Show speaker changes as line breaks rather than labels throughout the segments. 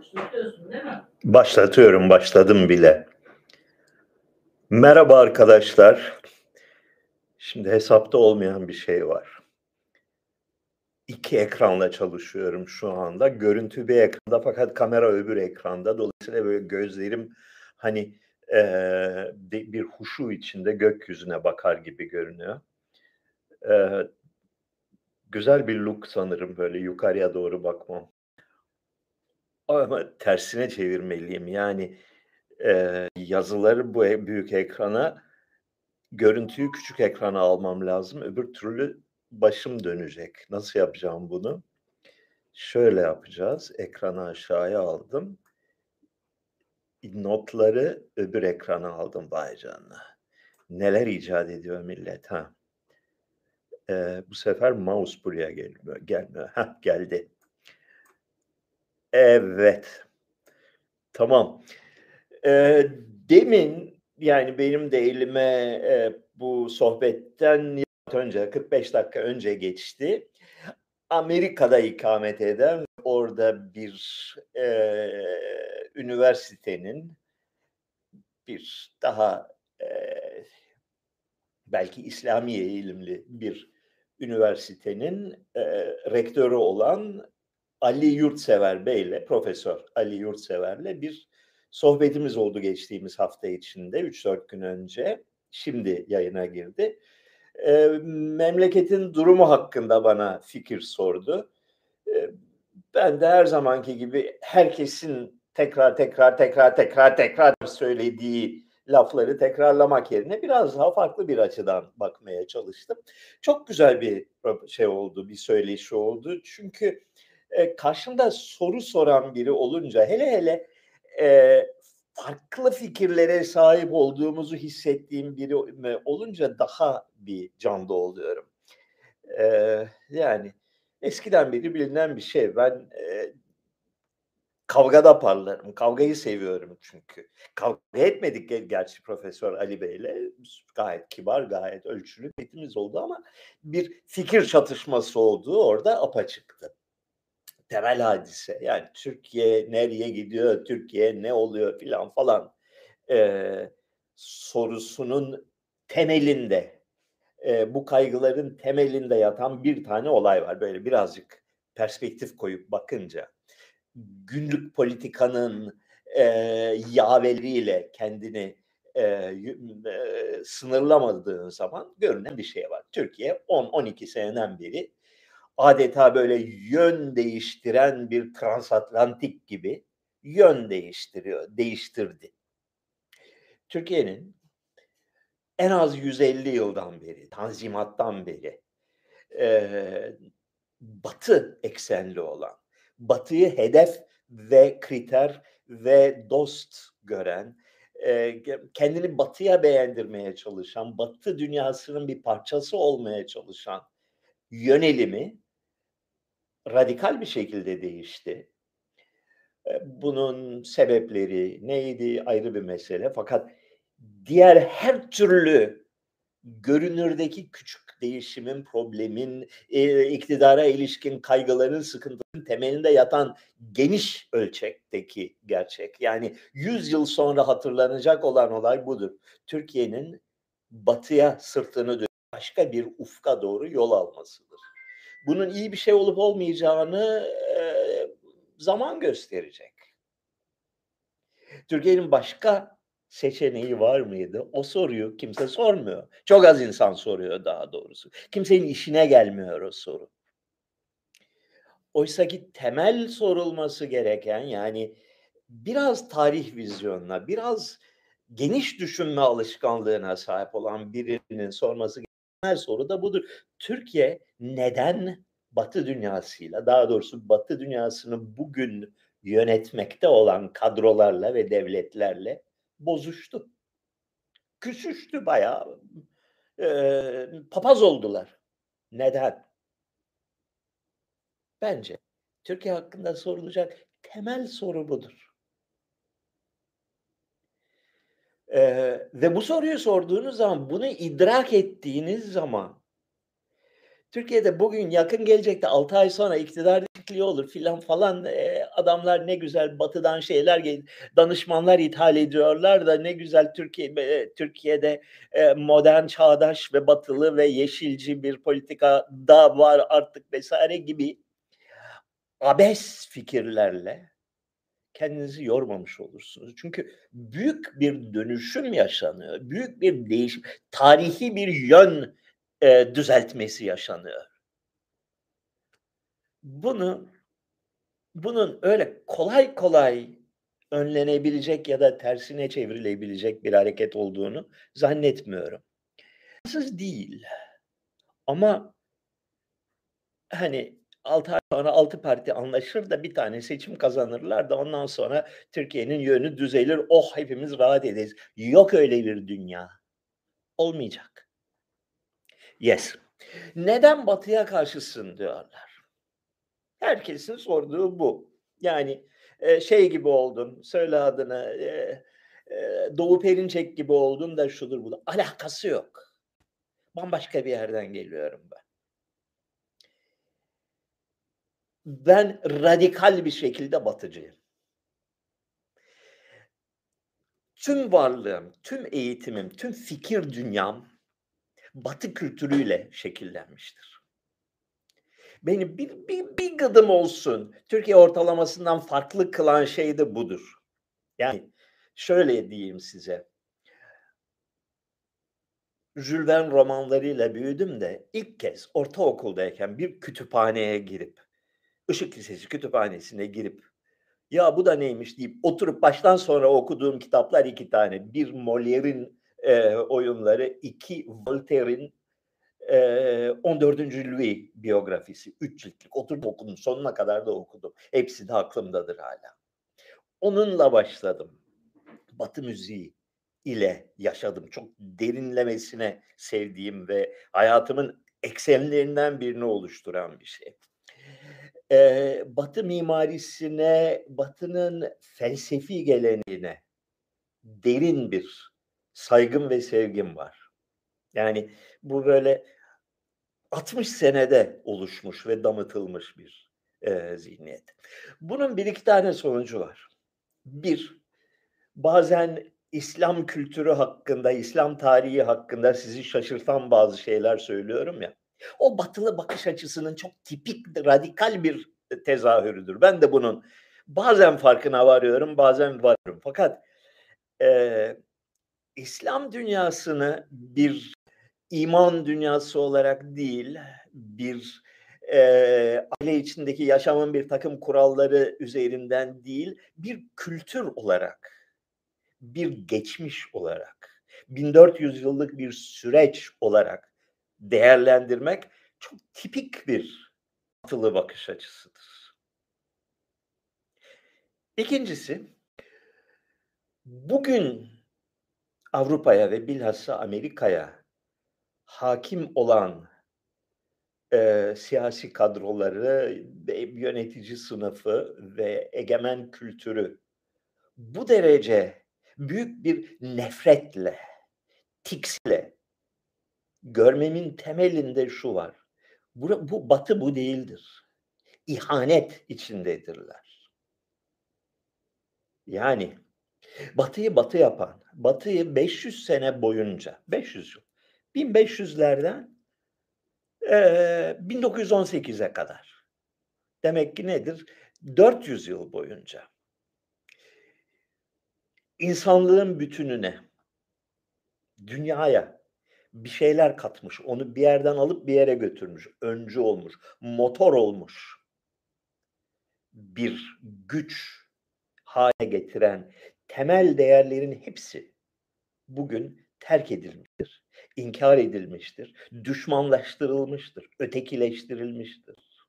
Başlatıyorsun değil mi?
Başlatıyorum, başladım bile. Merhaba arkadaşlar. Şimdi hesapta olmayan bir şey var. İki ekranla çalışıyorum şu anda. Görüntü bir ekranda fakat kamera öbür ekranda. Dolayısıyla böyle gözlerim hani de- bir huşu içinde gökyüzüne bakar gibi görünüyor. Eee, güzel bir look sanırım böyle yukarıya doğru bakmam. Ama tersine çevirmeliyim. Yani eee, yazıları bu e- büyük ekrana, görüntüyü küçük ekrana almam lazım. Öbür türlü başım dönecek. Nasıl yapacağım bunu? Şöyle yapacağız. Ekranı aşağıya aldım. Notları öbür ekrana aldım. Vay canına. Neler icat ediyor millet ha. Eee, bu sefer mouse buraya gelmiyor. Gelmiyor. Heh, geldi. Evet. Tamam. Eee, demin yani benim de elime eee, bu sohbetten önce 45 dakika önce geçti. Amerika'da ikamet eden orada bir eee, üniversitenin bir daha eee, belki İslami eğilimli bir üniversitenin eee, rektörü olan Ali Yurtsever Bey'le, Profesör Ali Yurtsever'le bir sohbetimiz oldu geçtiğimiz hafta içinde, 3-4 gün önce. Şimdi yayına girdi. Eee, memleketin durumu hakkında bana fikir sordu. Eee, ben de her zamanki gibi herkesin tekrar tekrar tekrar tekrar tekrar söylediği lafları tekrarlamak yerine biraz daha farklı bir açıdan bakmaya çalıştım. Çok güzel bir şey oldu, bir söyleşi oldu. Çünkü e, karşımda soru soran biri olunca hele hele e, farklı fikirlere sahip olduğumuzu hissettiğim biri olunca daha bir canlı oluyorum. E, yani eskiden beri bilinen bir şey. Ben e, kavgada parlarım. Kavgayı seviyorum çünkü. Kavga etmedik ger- gerçi Profesör Ali Bey'le. Gayet kibar, gayet ölçülü betimiz oldu ama bir fikir çatışması olduğu orada apaçıktı temel hadise. Yani Türkiye nereye gidiyor, Türkiye ne oluyor filan falan eee, sorusunun temelinde, eee, bu kaygıların temelinde yatan bir tane olay var. Böyle birazcık perspektif koyup bakınca günlük politikanın eee yaveleriyle kendini y- eee, sınırlamadığın zaman görünen bir şey var. Türkiye 10-12 seneden beri adeta böyle yön değiştiren bir transatlantik gibi yön değiştiriyor, değiştirdi. Türkiye'nin en az 150 yıldan beri, Tanzimat'tan beri eee, Batı eksenli olan, Batı'yı hedef ve kriter ve dost gören, eee, kendini Batı'ya beğendirmeye çalışan, Batı dünyasının bir parçası olmaya çalışan yönelimi radikal bir şekilde değişti. E, Bunun sebepleri neydi ayrı bir mesele. Fakat diğer her türlü görünürdeki küçük değişimin, problemin, e, iktidara ilişkin kaygıların, sıkıntının temelinde yatan geniş ölçekteki gerçek. Yani 100 yıl sonra hatırlanacak olan olay budur. Türkiye'nin batıya sırtını dönüp başka bir ufka doğru yol almasıdır. Bunun iyi bir şey olup olmayacağını e, zaman gösterecek. Türkiye'nin başka seçeneği var mıydı? O soruyu kimse sormuyor. Çok az insan soruyor daha doğrusu. Kimsenin işine gelmiyor o soru. Oysa ki temel sorulması gereken yani biraz tarih vizyonuna, biraz geniş düşünme alışkanlığına sahip olan birinin sorması temel soru da budur. Türkiye neden Batı dünyasıyla, daha doğrusu Batı dünyasını bugün yönetmekte olan kadrolarla ve devletlerle bozuştu. Küsüştü bayağı. Eee, papaz oldular. Neden? Bence Türkiye hakkında sorulacak temel soru budur. Eee, ve bu soruyu sorduğunuz zaman, bunu idrak ettiğiniz zaman Türkiye'de bugün yakın gelecekte 6 ay sonra iktidar değişikliği olur filan falan eee, adamlar ne güzel batıdan şeyler danışmanlar ithal ediyorlar da ne güzel Türkiye Türkiye'de modern, çağdaş ve batılı ve yeşilci bir politika da var artık vesaire gibi abes fikirlerle kendinizi yormamış olursunuz. Çünkü büyük bir dönüşüm yaşanıyor. Büyük bir değişim, tarihi bir yön e, düzeltmesi yaşanıyor. Bunu bunun öyle kolay kolay önlenebilecek ya da tersine çevrilebilecek bir hareket olduğunu zannetmiyorum. Siz değil. Ama hani 6 ay sonra 6 parti anlaşır da bir tane seçim kazanırlar da ondan sonra Türkiye'nin yönü düzelir. Oh hepimiz rahat ederiz. Yok öyle bir dünya. Olmayacak. Yes. Neden batıya karşısın diyorlar. Herkesin sorduğu bu. Yani e, şey gibi oldun, söyle adını, e, e, Doğu Perinçek gibi oldun da şudur bu. Alakası yok. Bambaşka bir yerden geliyorum ben. Ben radikal bir şekilde batıcıyım. Tüm varlığım, tüm eğitimim, tüm fikir dünyam batı kültürüyle şekillenmiştir. Beni bir, bir, bir gıdım olsun Türkiye ortalamasından farklı kılan şey de budur. Yani şöyle diyeyim size. Jules Verne romanlarıyla büyüdüm de ilk kez ortaokuldayken bir kütüphaneye girip Işık Lisesi kütüphanesine girip ya bu da neymiş deyip oturup baştan sonra okuduğum kitaplar iki tane. Bir Molière'in e, oyunları, iki Voltaire'in e, 14. Louis biyografisi. Üç ciltlik. Oturdum okudum. Sonuna kadar da okudum. Hepsi de aklımdadır hala. Onunla başladım. Batı müziği ile yaşadım. Çok derinlemesine sevdiğim ve hayatımın eksenlerinden birini oluşturan bir şey e, Batı mimarisine, Batı'nın felsefi geleneğine derin bir saygım ve sevgim var. Yani bu böyle 60 senede oluşmuş ve damıtılmış bir e, zihniyet. Bunun bir iki tane sonucu var. Bir, bazen İslam kültürü hakkında, İslam tarihi hakkında sizi şaşırtan bazı şeyler söylüyorum ya. O batılı bakış açısının çok tipik, radikal bir tezahürüdür. Ben de bunun bazen farkına varıyorum, bazen varıyorum. Fakat e, İslam dünyasını bir iman dünyası olarak değil, bir e, aile içindeki yaşamın bir takım kuralları üzerinden değil, bir kültür olarak, bir geçmiş olarak, 1400 yıllık bir süreç olarak değerlendirmek çok tipik bir batılı bakış açısıdır. İkincisi, bugün Avrupa'ya ve bilhassa Amerika'ya hakim olan e, siyasi kadroları, yönetici sınıfı ve egemen kültürü bu derece büyük bir nefretle, tiksle görmemin temelinde şu var. Bu, bu batı bu değildir. İhanet içindedirler. Yani batıyı batı yapan, batıyı 500 sene boyunca, 500 yıl, 1500'lerden e, 1918'e kadar. Demek ki nedir? 400 yıl boyunca insanlığın bütününe, dünyaya bir şeyler katmış. Onu bir yerden alıp bir yere götürmüş. Öncü olmuş. Motor olmuş. Bir güç hale getiren temel değerlerin hepsi bugün terk edilmiştir. inkar edilmiştir. Düşmanlaştırılmıştır. Ötekileştirilmiştir.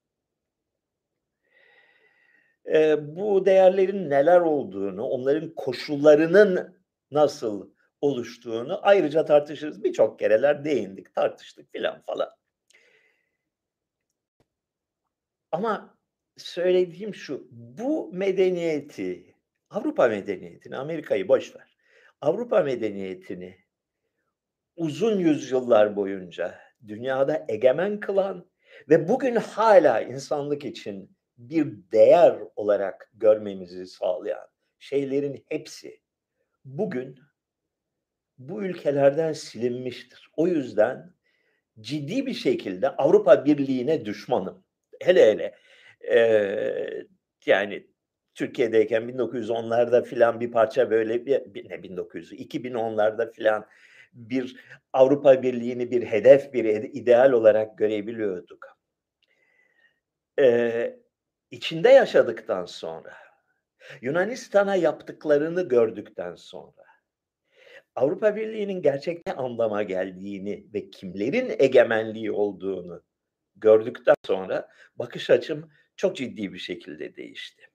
Ee, bu değerlerin neler olduğunu, onların koşullarının nasıl oluştuğunu ayrıca tartışırız. Birçok kereler değindik, tartıştık filan falan. Ama söylediğim şu, bu medeniyeti, Avrupa medeniyetini, Amerika'yı boş ver. Avrupa medeniyetini uzun yüzyıllar boyunca dünyada egemen kılan ve bugün hala insanlık için bir değer olarak görmemizi sağlayan şeylerin hepsi bugün bu ülkelerden silinmiştir. O yüzden ciddi bir şekilde Avrupa Birliği'ne düşmanım. Hele hele e, yani Türkiye'deyken 1910'larda filan bir parça böyle bir, ne 1900'ü 2010'larda filan bir Avrupa Birliği'ni bir hedef, bir ideal olarak görebiliyorduk. Ee, içinde yaşadıktan sonra, Yunanistan'a yaptıklarını gördükten sonra, Avrupa Birliği'nin gerçekten anlama geldiğini ve kimlerin egemenliği olduğunu gördükten sonra bakış açım çok ciddi bir şekilde değişti.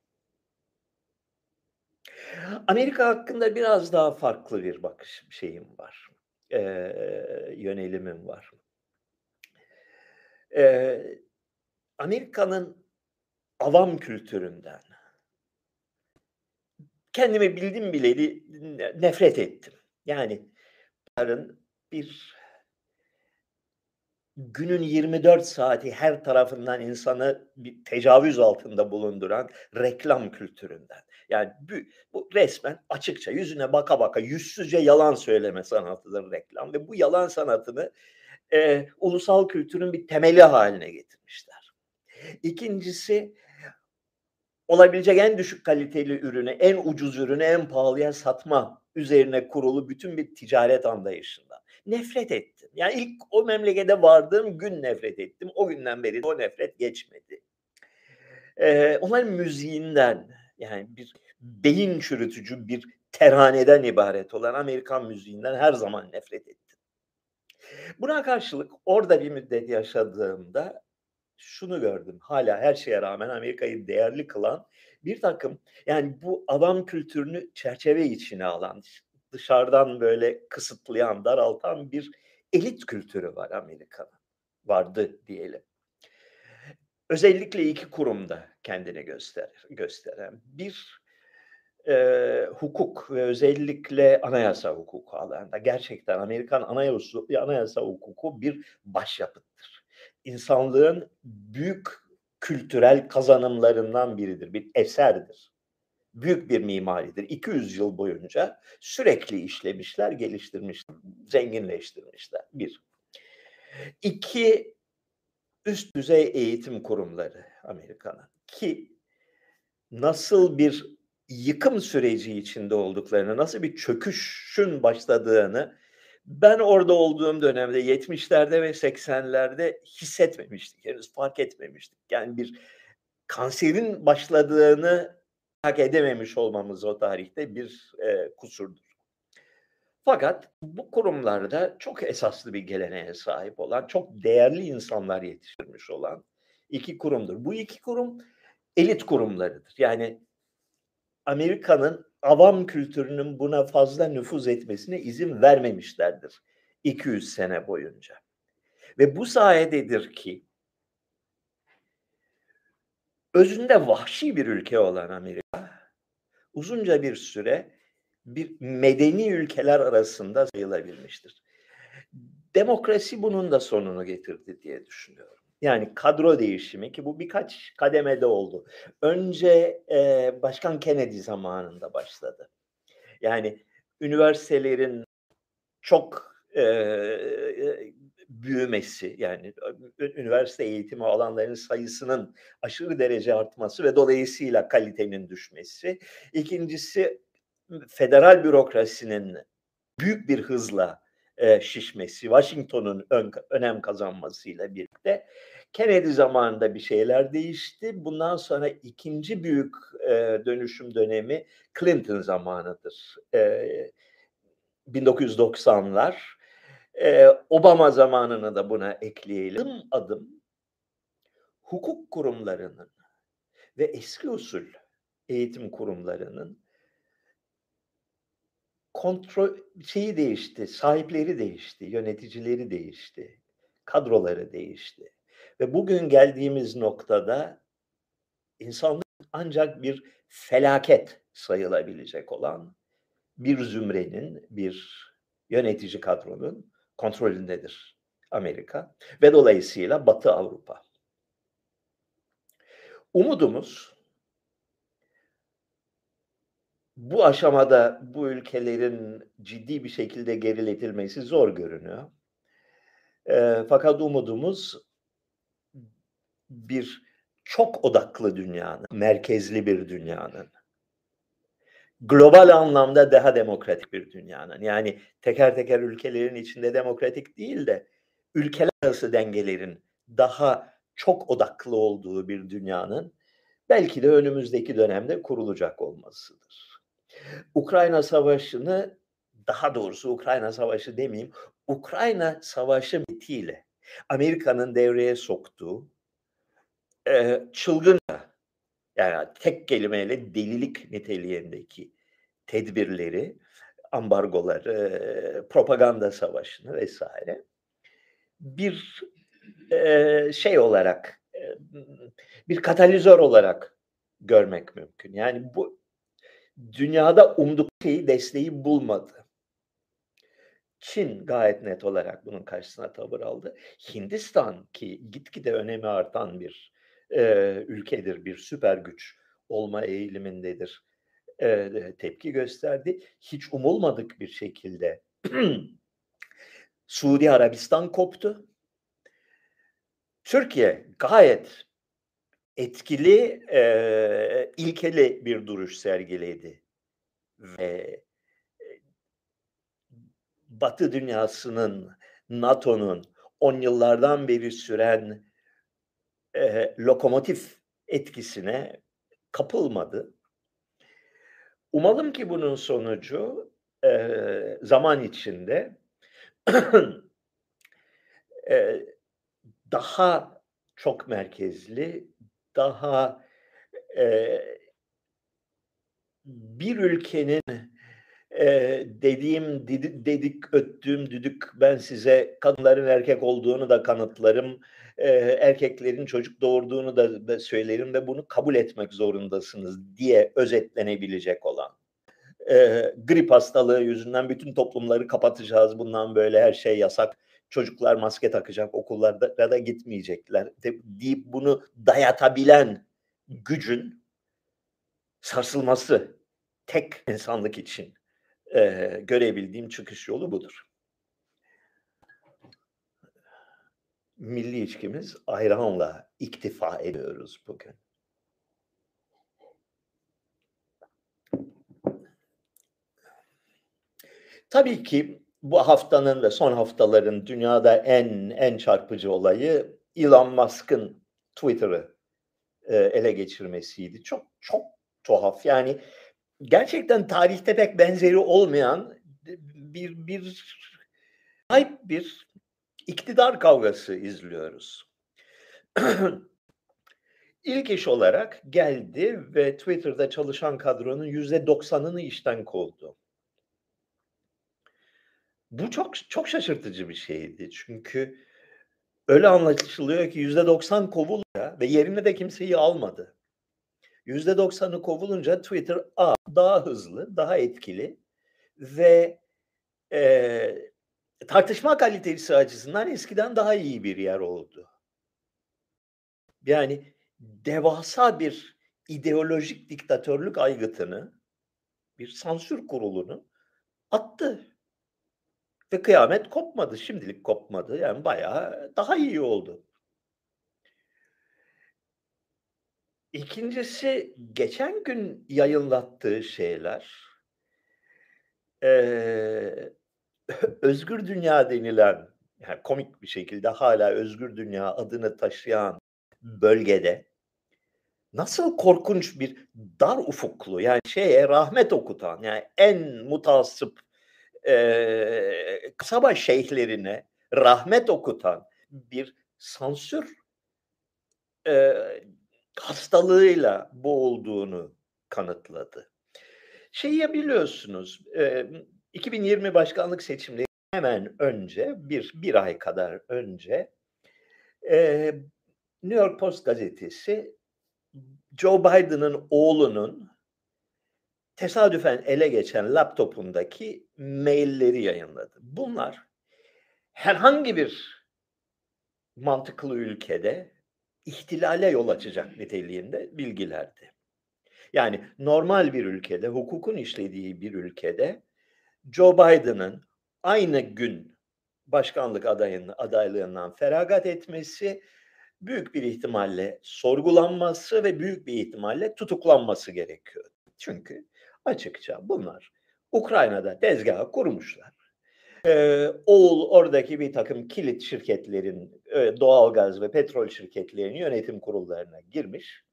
Amerika hakkında biraz daha farklı bir bakış şeyim var. Eee, yönelimim var. Eee, Amerika'nın avam kültüründen kendimi bildim bileli nefret ettim. Yani bunların bir günün 24 saati her tarafından insanı bir tecavüz altında bulunduran reklam kültüründen. Yani bu, bu resmen açıkça yüzüne baka baka yüzsüzce yalan söyleme sanatıdır reklam ve bu yalan sanatını e, ulusal kültürün bir temeli haline getirmişler. İkincisi olabilecek en düşük kaliteli ürünü, en ucuz ürünü en pahalıya satma üzerine kurulu bütün bir ticaret anlayışından. Nefret ettim. Yani ilk o memlekete vardığım gün nefret ettim. O günden beri o nefret geçmedi. Ee, onların müziğinden yani bir beyin çürütücü bir terhaneden ibaret olan Amerikan müziğinden her zaman nefret ettim. Buna karşılık orada bir müddet yaşadığımda şunu gördüm. Hala her şeye rağmen Amerika'yı değerli kılan bir takım yani bu adam kültürünü çerçeve içine alan, dışarıdan böyle kısıtlayan, daraltan bir elit kültürü var Amerika'nın. Vardı diyelim. Özellikle iki kurumda kendini gösterir, gösteren. Bir e, hukuk ve özellikle anayasa hukuku alanında gerçekten Amerikan anayasa, anayasa hukuku bir başyapıttır. İnsanlığın büyük kültürel kazanımlarından biridir, bir eserdir. Büyük bir mimaridir. 200 yıl boyunca sürekli işlemişler, geliştirmişler, zenginleştirmişler. Bir. İki, üst düzey eğitim kurumları Amerika'nın ki nasıl bir yıkım süreci içinde olduklarını, nasıl bir çöküşün başladığını ben orada olduğum dönemde 70'lerde ve 80'lerde hissetmemiştik. Henüz fark etmemiştik. Yani bir kanserin başladığını hak edememiş olmamız o tarihte bir e, kusurdur. Fakat bu kurumlarda çok esaslı bir geleneğe sahip olan, çok değerli insanlar yetiştirmiş olan iki kurumdur. Bu iki kurum elit kurumlarıdır. Yani Amerika'nın avam kültürünün buna fazla nüfuz etmesine izin vermemişlerdir 200 sene boyunca. Ve bu sayededir ki özünde vahşi bir ülke olan Amerika uzunca bir süre bir medeni ülkeler arasında sayılabilmiştir. Demokrasi bunun da sonunu getirdi diye düşünüyorum. Yani kadro değişimi ki bu birkaç kademede oldu. Önce e, Başkan Kennedy zamanında başladı. Yani üniversitelerin çok e, büyümesi yani üniversite eğitimi alanların sayısının aşırı derece artması ve dolayısıyla kalitenin düşmesi. İkincisi federal bürokrasinin büyük bir hızla e, şişmesi, Washington'un ön, önem kazanmasıyla birlikte Kennedy zamanında bir şeyler değişti. Bundan sonra ikinci büyük e, dönüşüm dönemi Clinton zamanıdır. E, 1990'lar. E, Obama zamanını da buna ekleyelim. Adım adım hukuk kurumlarının ve eski usul eğitim kurumlarının kontrol şeyi değişti, sahipleri değişti, yöneticileri değişti, kadroları değişti. Ve bugün geldiğimiz noktada insanlık ancak bir felaket sayılabilecek olan bir zümrenin, bir yönetici kadronun kontrolündedir Amerika ve dolayısıyla Batı Avrupa. Umudumuz bu aşamada bu ülkelerin ciddi bir şekilde geriletilmesi zor görünüyor. Eee, fakat umudumuz bir çok odaklı dünyanın, merkezli bir dünyanın, global anlamda daha demokratik bir dünyanın, yani teker teker ülkelerin içinde demokratik değil de ülkeler arası dengelerin daha çok odaklı olduğu bir dünyanın belki de önümüzdeki dönemde kurulacak olmasıdır. Ukrayna Savaşı'nı daha doğrusu Ukrayna Savaşı demeyeyim, Ukrayna Savaşı mitiyle Amerika'nın devreye soktuğu eee, çılgınca yani tek kelimeyle delilik niteliğindeki tedbirleri, ambargoları, propaganda savaşını vesaire bir eee, şey olarak eee, bir katalizör olarak görmek mümkün. Yani bu dünyada umduk şeyi desteği bulmadı. Çin gayet net olarak bunun karşısına tavır aldı. Hindistan ki gitgide önemi artan bir eee, ülkedir, bir süper güç olma eğilimindedir. Eee, tepki gösterdi. Hiç umulmadık bir şekilde Suudi Arabistan koptu. Türkiye gayet etkili, eee, ilkeli bir duruş sergiledi ve Batı dünyasının, NATO'nun 10 yıllardan beri süren eee, lokomotif etkisine kapılmadı. Umalım ki bunun sonucu eee, zaman içinde eee, daha çok merkezli, daha eee bir ülkenin eee, dediğim didi dedik öttüğüm düdük ben size kadınların erkek olduğunu da kanıtlarım, eee, erkeklerin çocuk doğurduğunu da da söylerim ve bunu kabul etmek zorundasınız diye özetlenebilecek olan, eee, grip hastalığı yüzünden bütün toplumları kapatacağız, bundan böyle her şey yasak, çocuklar maske takacak, okullara da gitmeyecekler de deyip bunu dayatabilen gücün sarsılması tek insanlık için eee, görebildiğim çıkış yolu budur. Milli içkimiz ayranla iktifa ediyoruz bugün. Tabii ki bu haftanın ve son haftaların dünyada en en çarpıcı olayı Elon Musk'ın Twitter'ı eee, ele geçirmesiydi. Çok çok tuhaf. Yani gerçekten tarihte pek benzeri olmayan bir bir acayip bir iktidar kavgası izliyoruz. İlk iş olarak geldi ve Twitter'da çalışan kadronun %90'ını işten kovdu. Bu çok çok şaşırtıcı bir şeydi. Çünkü öyle anlaşılıyor ki %90 kovulunca ve yerine de kimseyi almadı. %90'ı kovulunca Twitter A daha hızlı, daha etkili ve eee, tartışma kalitesi açısından eskiden daha iyi bir yer oldu. Yani devasa bir ideolojik diktatörlük aygıtını, bir sansür kurulunu attı. Ve kıyamet kopmadı. Şimdilik kopmadı. Yani bayağı daha iyi oldu. İkincisi geçen gün yayınlattığı şeyler eee, özgür dünya denilen, yani komik bir şekilde hâlâ özgür dünya adını taşıyan bölgede nasıl korkunç bir dar ufuklu, yani şeye rahmet okutan, yani en mutaassıp, eee, kasaba şeyhlerine rahmet okutan bir sansür eee, hastalığıyla boğulduğunu kanıtladı. Şeyi biliyorsunuz, 2020 başkanlık seçimleri hemen önce, bir 1 ay kadar önce, eee, New York Post gazetesi Joe Biden'ın oğlunun tesadüfen ele geçen laptopundaki mail'leri yayınladı. Bunlar herhangi bir mantıklı ülkede ihtilale yol açacak niteliğinde bilgilerdi. Yani normal bir ülkede, hukukun işlediği bir ülkede Joe Biden'ın aynı gün başkanlık adayının adaylığından feragat etmesi büyük bir ihtimalle sorgulanması ve büyük bir ihtimalle tutuklanması gerekiyor. Çünkü açıkça bunlar Ukrayna'da tezgahı kurmuşlar. Ee, oğul oradaki bir takım kilit şirketlerin, e, doğalgaz ve petrol şirketlerinin yönetim kurullarına girmiş.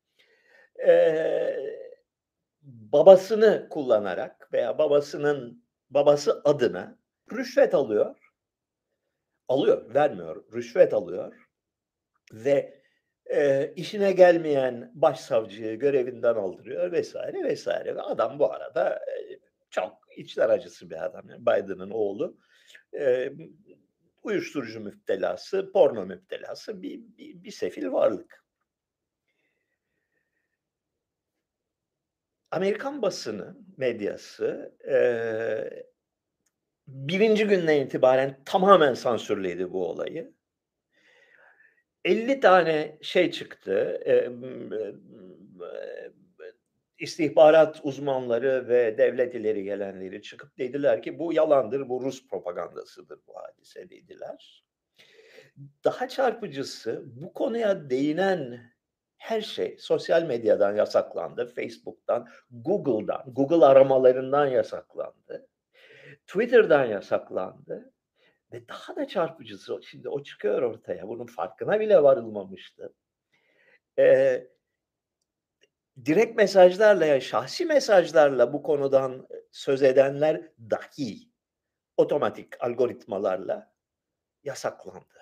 Ee, babasını kullanarak veya babasının babası adına rüşvet alıyor. Alıyor, vermiyor. Rüşvet alıyor ve e, işine gelmeyen başsavcıyı görevinden aldırıyor vesaire vesaire. Ve adam bu arada e, çok içler acısı bir adam. Yani Biden'ın oğlu e, uyuşturucu müptelası, porno müptelası bir, bir, bir sefil varlık. Amerikan basını, medyası e, birinci günden itibaren tamamen sansürledi bu olayı. 50 tane şey çıktı. E, istihbarat uzmanları ve devlet ileri gelenleri çıkıp dediler ki bu yalandır, bu Rus propagandasıdır bu hadise dediler. Daha çarpıcısı bu konuya değinen her şey sosyal medyadan yasaklandı, Facebook'tan, Google'dan, Google aramalarından yasaklandı, Twitter'dan yasaklandı ve daha da çarpıcısı şimdi o çıkıyor ortaya. Bunun farkına bile varılmamıştı. Ee, direkt mesajlarla ya şahsi mesajlarla bu konudan söz edenler dahi otomatik algoritmalarla yasaklandı.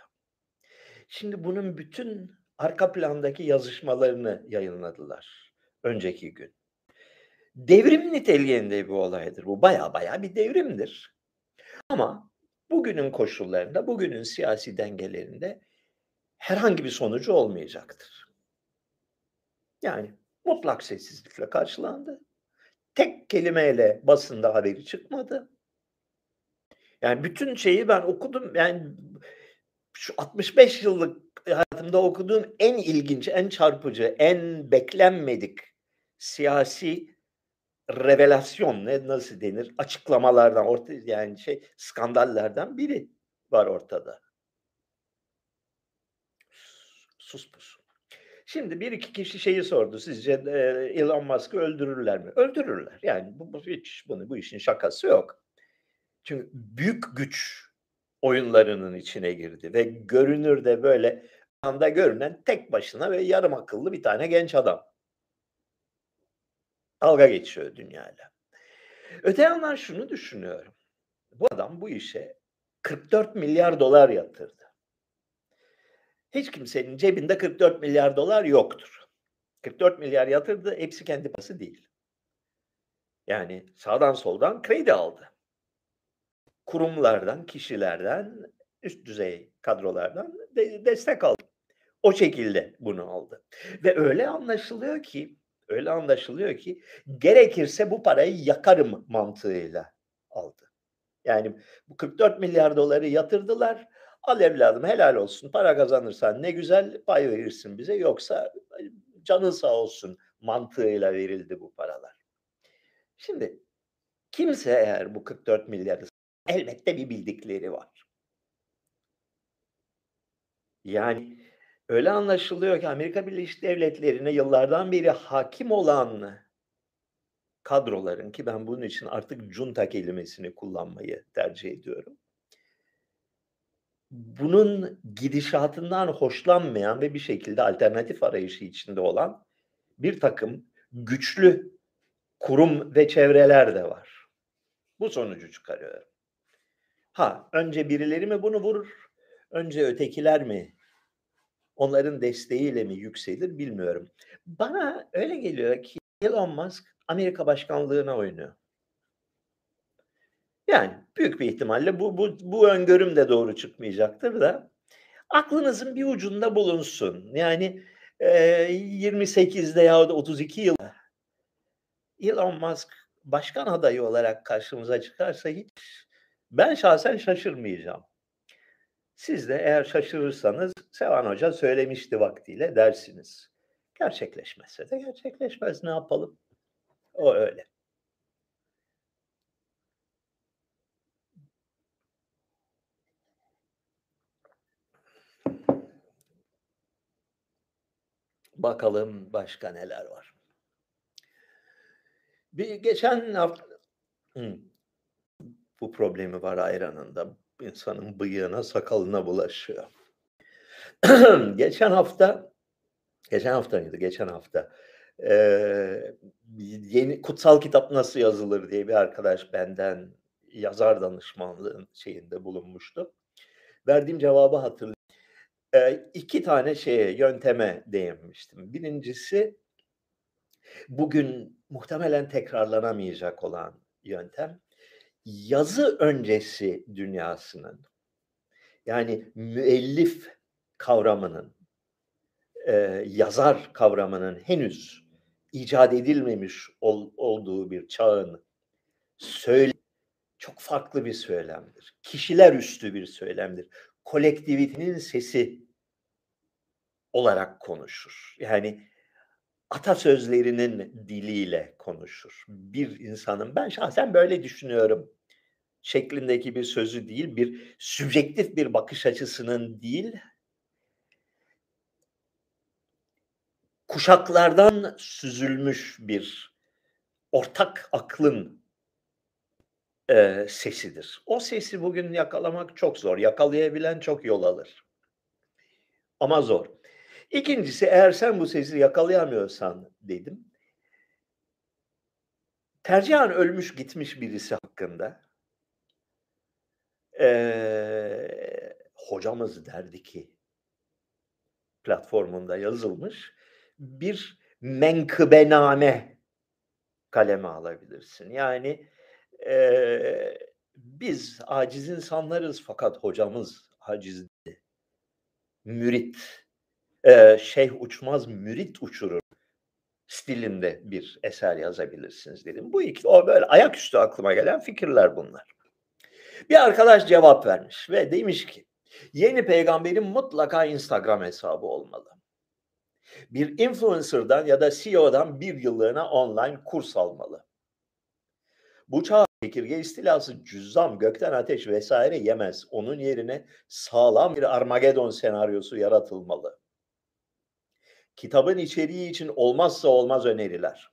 Şimdi bunun bütün arka plandaki yazışmalarını yayınladılar önceki gün. Devrim niteliğinde bir olaydır bu. Baya baya bir devrimdir. Ama bugünün koşullarında, bugünün siyasi dengelerinde herhangi bir sonucu olmayacaktır. Yani mutlak sessizlikle karşılandı. Tek kelimeyle basında haberi çıkmadı. Yani bütün şeyi ben okudum. Yani şu 65 yıllık hayatımda okuduğum en ilginç, en çarpıcı, en beklenmedik siyasi revelasyon ne nasıl denir? Açıklamalardan orta yani şey skandallerden biri var ortada. Sus pus. Şimdi bir iki kişi şeyi sordu. Sizce e, Elon Musk'ı öldürürler mi? Öldürürler. Yani bu, bu hiç bunu bu işin şakası yok. Çünkü büyük güç oyunlarının içine girdi ve görünürde böyle anda görünen tek başına ve yarım akıllı bir tane genç adam. Dalga geçiyor dünyayla. Öte yandan şunu düşünüyorum. Bu adam bu işe 44 milyar dolar yatırdı. Hiç kimsenin cebinde 44 milyar dolar yoktur. 44 milyar yatırdı, hepsi kendi pası değil. Yani sağdan soldan kredi aldı. Kurumlardan, kişilerden, üst düzey kadrolardan de destek aldı. O şekilde bunu aldı. Ve öyle anlaşılıyor ki, öyle anlaşılıyor ki gerekirse bu parayı yakarım mantığıyla aldı. Yani bu 44 milyar doları yatırdılar. Al evladım helal olsun. Para kazanırsan ne güzel pay verirsin bize. Yoksa canın sağ olsun mantığıyla verildi bu paralar. Şimdi kimse eğer bu 44 milyarı elbette bir bildikleri var. Yani öyle anlaşılıyor ki Amerika Birleşik Devletleri'ne yıllardan beri hakim olan kadroların ki ben bunun için artık junta kelimesini kullanmayı tercih ediyorum. Bunun gidişatından hoşlanmayan ve bir şekilde alternatif arayışı içinde olan bir takım güçlü kurum ve çevreler de var. Bu sonucu çıkarıyorum. Ha, önce birileri mi bunu vurur? Önce ötekiler mi onların desteğiyle mi yükselir bilmiyorum. Bana öyle geliyor ki Elon Musk Amerika başkanlığına oynuyor. Yani büyük bir ihtimalle bu, bu, bu öngörüm de doğru çıkmayacaktır da aklınızın bir ucunda bulunsun. Yani e, 28'de ya da 32 yıl Elon Musk başkan adayı olarak karşımıza çıkarsa hiç ben şahsen şaşırmayacağım. Siz de eğer şaşırırsanız Sevan Hoca söylemişti vaktiyle dersiniz. Gerçekleşmezse de gerçekleşmez ne yapalım? O öyle. Bakalım başka neler var. Bir geçen hafta bu problemi var ayranında. İnsanın bıyığına, sakalına bulaşıyor. geçen hafta geçen hafta mıydı? Geçen hafta ee, yeni kutsal kitap nasıl yazılır diye bir arkadaş benden yazar danışmanlığın şeyinde bulunmuştu. Verdiğim cevabı hatırlıyorum. Ee, iki tane şeye, yönteme değinmiştim. Birincisi bugün muhtemelen tekrarlanamayacak olan yöntem yazı öncesi dünyasının yani müellif kavramının e, yazar kavramının henüz icat edilmemiş ol, olduğu bir çağın söyle çok farklı bir söylemdir. Kişiler üstü bir söylemdir. Kolektivitenin sesi olarak konuşur. Yani atasözlerinin diliyle konuşur. Bir insanın ben şahsen böyle düşünüyorum şeklindeki bir sözü değil, bir sübjektif bir bakış açısının değil, kuşaklardan süzülmüş bir ortak aklın e, sesidir. O sesi bugün yakalamak çok zor. Yakalayabilen çok yol alır. Ama zor. İkincisi eğer sen bu sesi yakalayamıyorsan dedim. Tercihan ölmüş gitmiş birisi hakkında e, hocamız derdi ki platformunda yazılmış bir menkıbename kaleme alabilirsin. Yani e, biz aciz insanlarız fakat hocamız acizdi. Mürit, e, şeyh uçmaz mürit uçurur stilinde bir eser yazabilirsiniz dedim. Bu iki, o böyle ayaküstü aklıma gelen fikirler bunlar. Bir arkadaş cevap vermiş ve demiş ki yeni peygamberin mutlaka Instagram hesabı olmalı. Bir influencer'dan ya da CEO'dan bir yıllığına online kurs almalı. Bu çağ çekirge istilası cüzzam, gökten ateş vesaire yemez. Onun yerine sağlam bir Armageddon senaryosu yaratılmalı. Kitabın içeriği için olmazsa olmaz öneriler.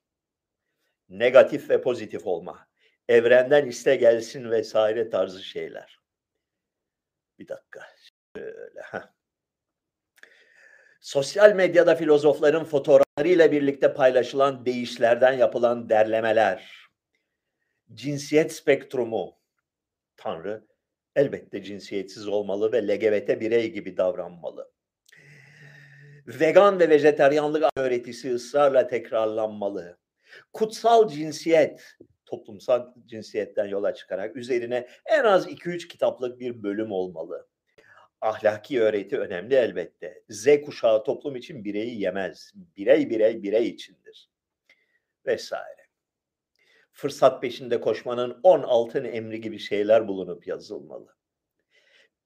Negatif ve pozitif olma evrenden iste gelsin vesaire tarzı şeyler. Bir dakika. Şöyle. Sosyal medyada filozofların fotoğraflarıyla birlikte paylaşılan değişlerden yapılan derlemeler. Cinsiyet spektrumu. Tanrı elbette cinsiyetsiz olmalı ve LGBT birey gibi davranmalı. Vegan ve vejeteryanlık öğretisi ısrarla tekrarlanmalı. Kutsal cinsiyet toplumsal cinsiyetten yola çıkarak üzerine en az 2-3 kitaplık bir bölüm olmalı. Ahlaki öğreti önemli elbette. Z kuşağı toplum için bireyi yemez. Birey birey birey içindir. Vesaire. Fırsat peşinde koşmanın 10 altın emri gibi şeyler bulunup yazılmalı.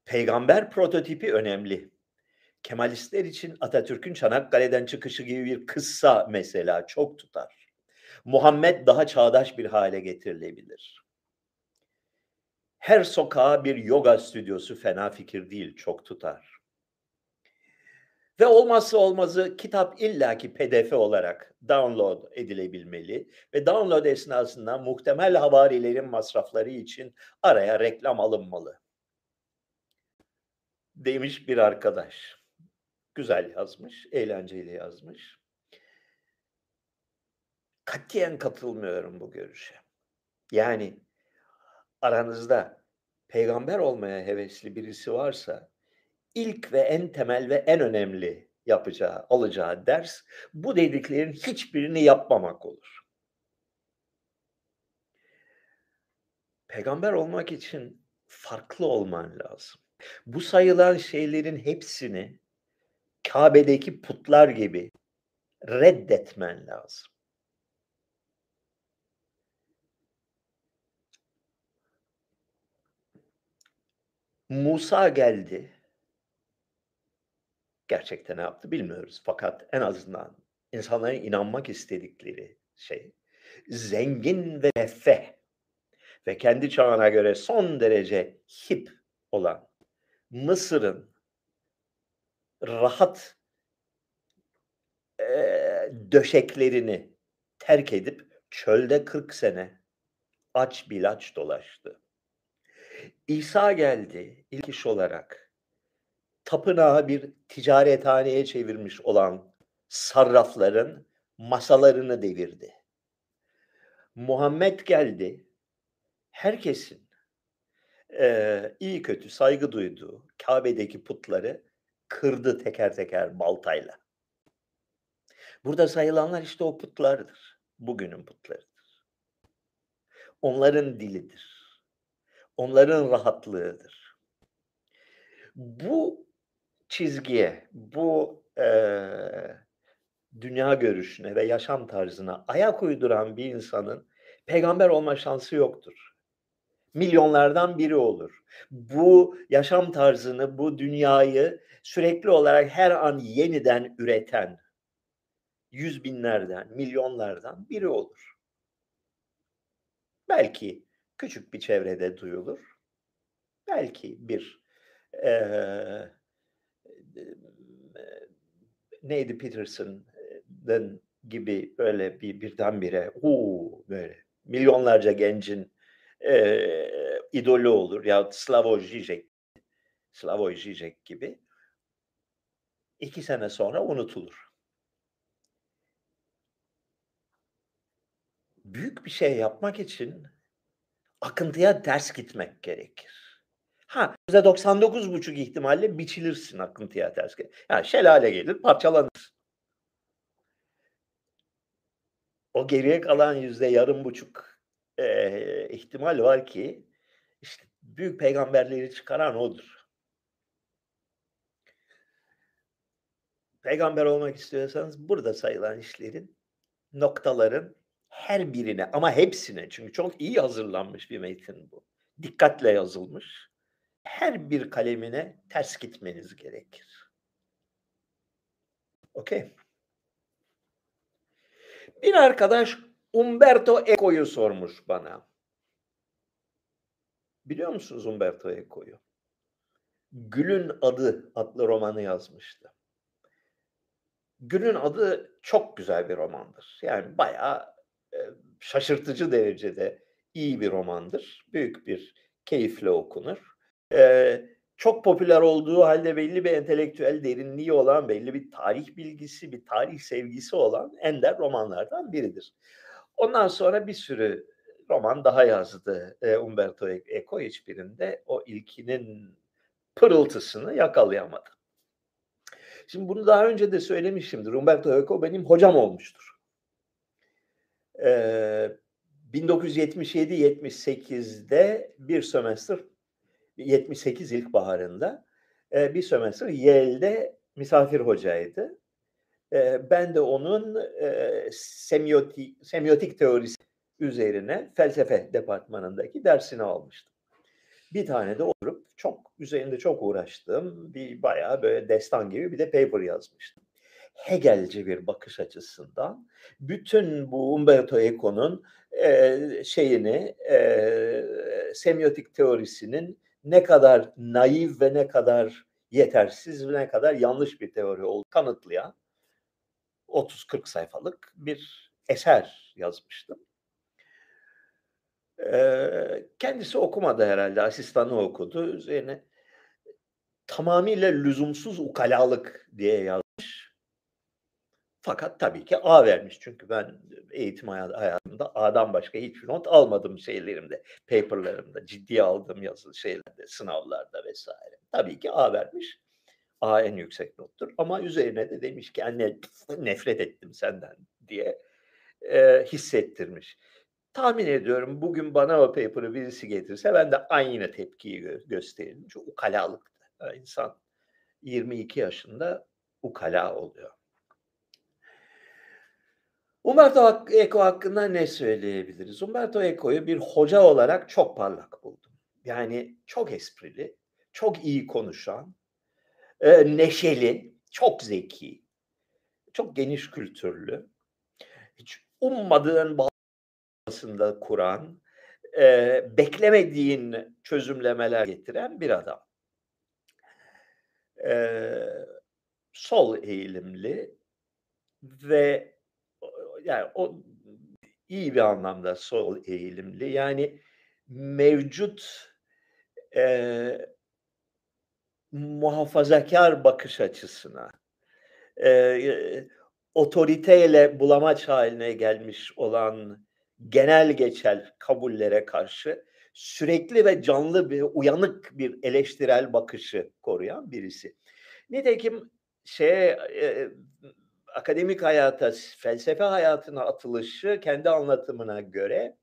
Peygamber prototipi önemli. Kemalistler için Atatürk'ün Çanakkale'den çıkışı gibi bir kıssa mesela çok tutar. Muhammed daha çağdaş bir hale getirilebilir. Her sokağa bir yoga stüdyosu fena fikir değil, çok tutar. Ve olmazsa olmazı kitap illaki pdf olarak download edilebilmeli ve download esnasında muhtemel havarilerin masrafları için araya reklam alınmalı. Demiş bir arkadaş. Güzel yazmış, eğlenceli yazmış. Katiyen katılmıyorum bu görüşe. Yani aranızda peygamber olmaya hevesli birisi varsa ilk ve en temel ve en önemli yapacağı, alacağı ders bu dediklerin hiçbirini yapmamak olur. Peygamber olmak için farklı olman lazım. Bu sayılan şeylerin hepsini Kabe'deki putlar gibi reddetmen lazım. Musa geldi. Gerçekte ne yaptı bilmiyoruz. Fakat en azından insanların inanmak istedikleri şey zengin ve nefeh ve kendi çağına göre son derece hip olan Mısır'ın rahat eee, döşeklerini terk edip çölde 40 sene aç bilaç dolaştı. İsa geldi ilk iş olarak tapınağı bir ticarethaneye çevirmiş olan sarrafların masalarını devirdi. Muhammed geldi. Herkesin eee, iyi kötü saygı duyduğu Kabe'deki putları kırdı teker teker baltayla. Burada sayılanlar işte o putlardır. Bugünün putlarıdır. Onların dilidir. Onların rahatlığıdır. Bu çizgiye, bu eee, dünya görüşüne ve yaşam tarzına ayak uyduran bir insanın peygamber olma şansı yoktur. Milyonlardan biri olur. Bu yaşam tarzını, bu dünyayı sürekli olarak her an yeniden üreten yüz binlerden, milyonlardan biri olur. Belki küçük bir çevrede duyulur. Belki bir eee, neydi Peterson'ın gibi böyle bir birdenbire "U" böyle milyonlarca gencin eee, idolü olur yahut Slavoj Žižek Slavoj Žižek gibi. 2 sene sonra unutulur. Büyük bir şey yapmak için akıntıya ters gitmek gerekir. Ha, %99,5 ihtimalle biçilirsin akıntıya ters yani şelale gelir, parçalanırsın. O geriye kalan yüzde yarım buçuk eee, ihtimal var ki işte büyük peygamberleri çıkaran odur. Peygamber olmak istiyorsanız burada sayılan işlerin, noktaların her birine ama hepsine çünkü çok iyi hazırlanmış bir metin bu. Dikkatle yazılmış. Her bir kalemine ters gitmeniz gerekir. Okay. Bir arkadaş Umberto Eco'yu sormuş bana. Biliyor musunuz Umberto Eco'yu? Gül'ün Adı adlı romanı yazmıştı. Gül'ün Adı çok güzel bir romandır. Yani bayağı şaşırtıcı derecede iyi bir romandır. Büyük bir keyifle okunur. Eee, çok popüler olduğu halde belli bir entelektüel derinliği olan, belli bir tarih bilgisi, bir tarih sevgisi olan ender romanlardan biridir. Ondan sonra bir sürü roman daha yazdı eee, Umberto Eco. Hiçbirinde o ilkinin pırıltısını yakalayamadı. Şimdi bunu daha önce de söylemişimdir. Umberto Eco benim hocam olmuştur. Eee, 1977-78'de bir sömestr 78 ilkbaharında eee, bir sömestr Yale'de misafir hocaydı. Eee, ben de onun eee, semiyoti semiotik teorisi üzerine felsefe departmanındaki dersini almıştım. Bir tane de oturup çok üzerinde çok uğraştığım bir bayağı böyle destan gibi bir de paper yazmıştım. Hegelci bir bakış açısından bütün bu Umberto Eco'nun eee, şeyini eee, semiotik teorisinin ne kadar naif ve ne kadar yetersiz ve ne kadar yanlış bir teori olduğunu kanıtlayan 30-40 sayfalık bir eser yazmıştım. Eee, kendisi okumadı herhalde, asistanı okudu. Üzerine tamamıyla lüzumsuz ukalalık diye yazmış. Fakat tabii ki A vermiş. Çünkü ben eğitim haya hayatımda A'dan başka hiçbir not almadım şeylerimde, paper'larımda, ciddiye aldığım yazılı şeylerde, sınavlarda vs. Tabii ki A vermiş. A en yüksek nottur ama üzerine de demiş ki "Anne nefret ettim senden." diye eee, hissettirmiş. Tahmin ediyorum bugün bana o paper'ı birisi getirse ben de aynı tepkiyi gö gösteririm. Çünkü ukalalıktı. Eee, insan 22 yaşında ukala oluyor. Umberto Eco hakkında ne söyleyebiliriz? Umberto Eco'yu bir hoca olarak çok parlak buldum. Yani çok esprili, çok iyi konuşan, eee, neşeli, çok zeki, çok geniş kültürlü, hiç ummadığın bağlantısında kuran, eee, beklemediğin çözümlemeler getiren bir adam. Eee, sol eğilimli ve yani o iyi bir anlamda sol eğilimli. Yani mevcut, eee muhafazakâr bakış açısına, eee, otoriteyle bulamaç hâline gelmiş olan genel geçer kabullere karşı sürekli ve canlı bir, uyanık bir eleştirel bakışı koruyan birisi. Nitekim şeye, eee, akademik hayata, felsefe hayatına atılışı kendi anlatımına göre,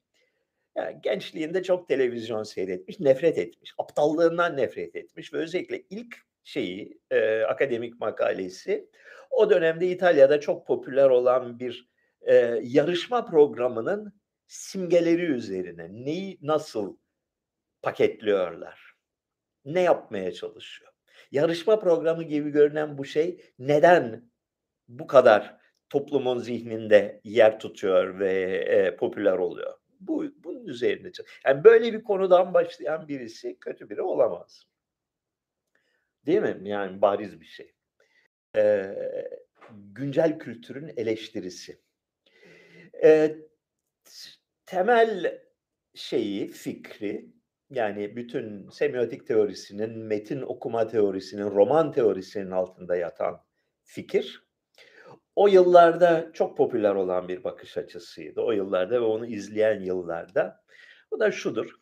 yani gençliğinde çok televizyon seyretmiş, nefret etmiş, aptallığından nefret etmiş ve özellikle ilk şeyi, eee, akademik makalesi o dönemde İtalya'da çok popüler olan bir, eee, yarışma programının simgeleri üzerine. Neyi nasıl paketliyorlar? Ne yapmaya çalışıyor? Yarışma programı gibi görünen bu şey neden bu kadar toplumun zihninde yer tutuyor ve, eee, popüler oluyor? Bu bunun üzerine yani böyle bir konudan başlayan birisi kötü biri olamaz. Değil mi? Yani bariz bir şey. Eee, güncel kültürün eleştirisi. Eee, t temel şeyi, fikri, yani bütün semiotik teorisinin, metin okuma teorisinin, roman teorisinin altında yatan fikir, o yıllarda çok popüler olan bir bakış açısıydı. O yıllarda ve onu izleyen yıllarda. O da şudur: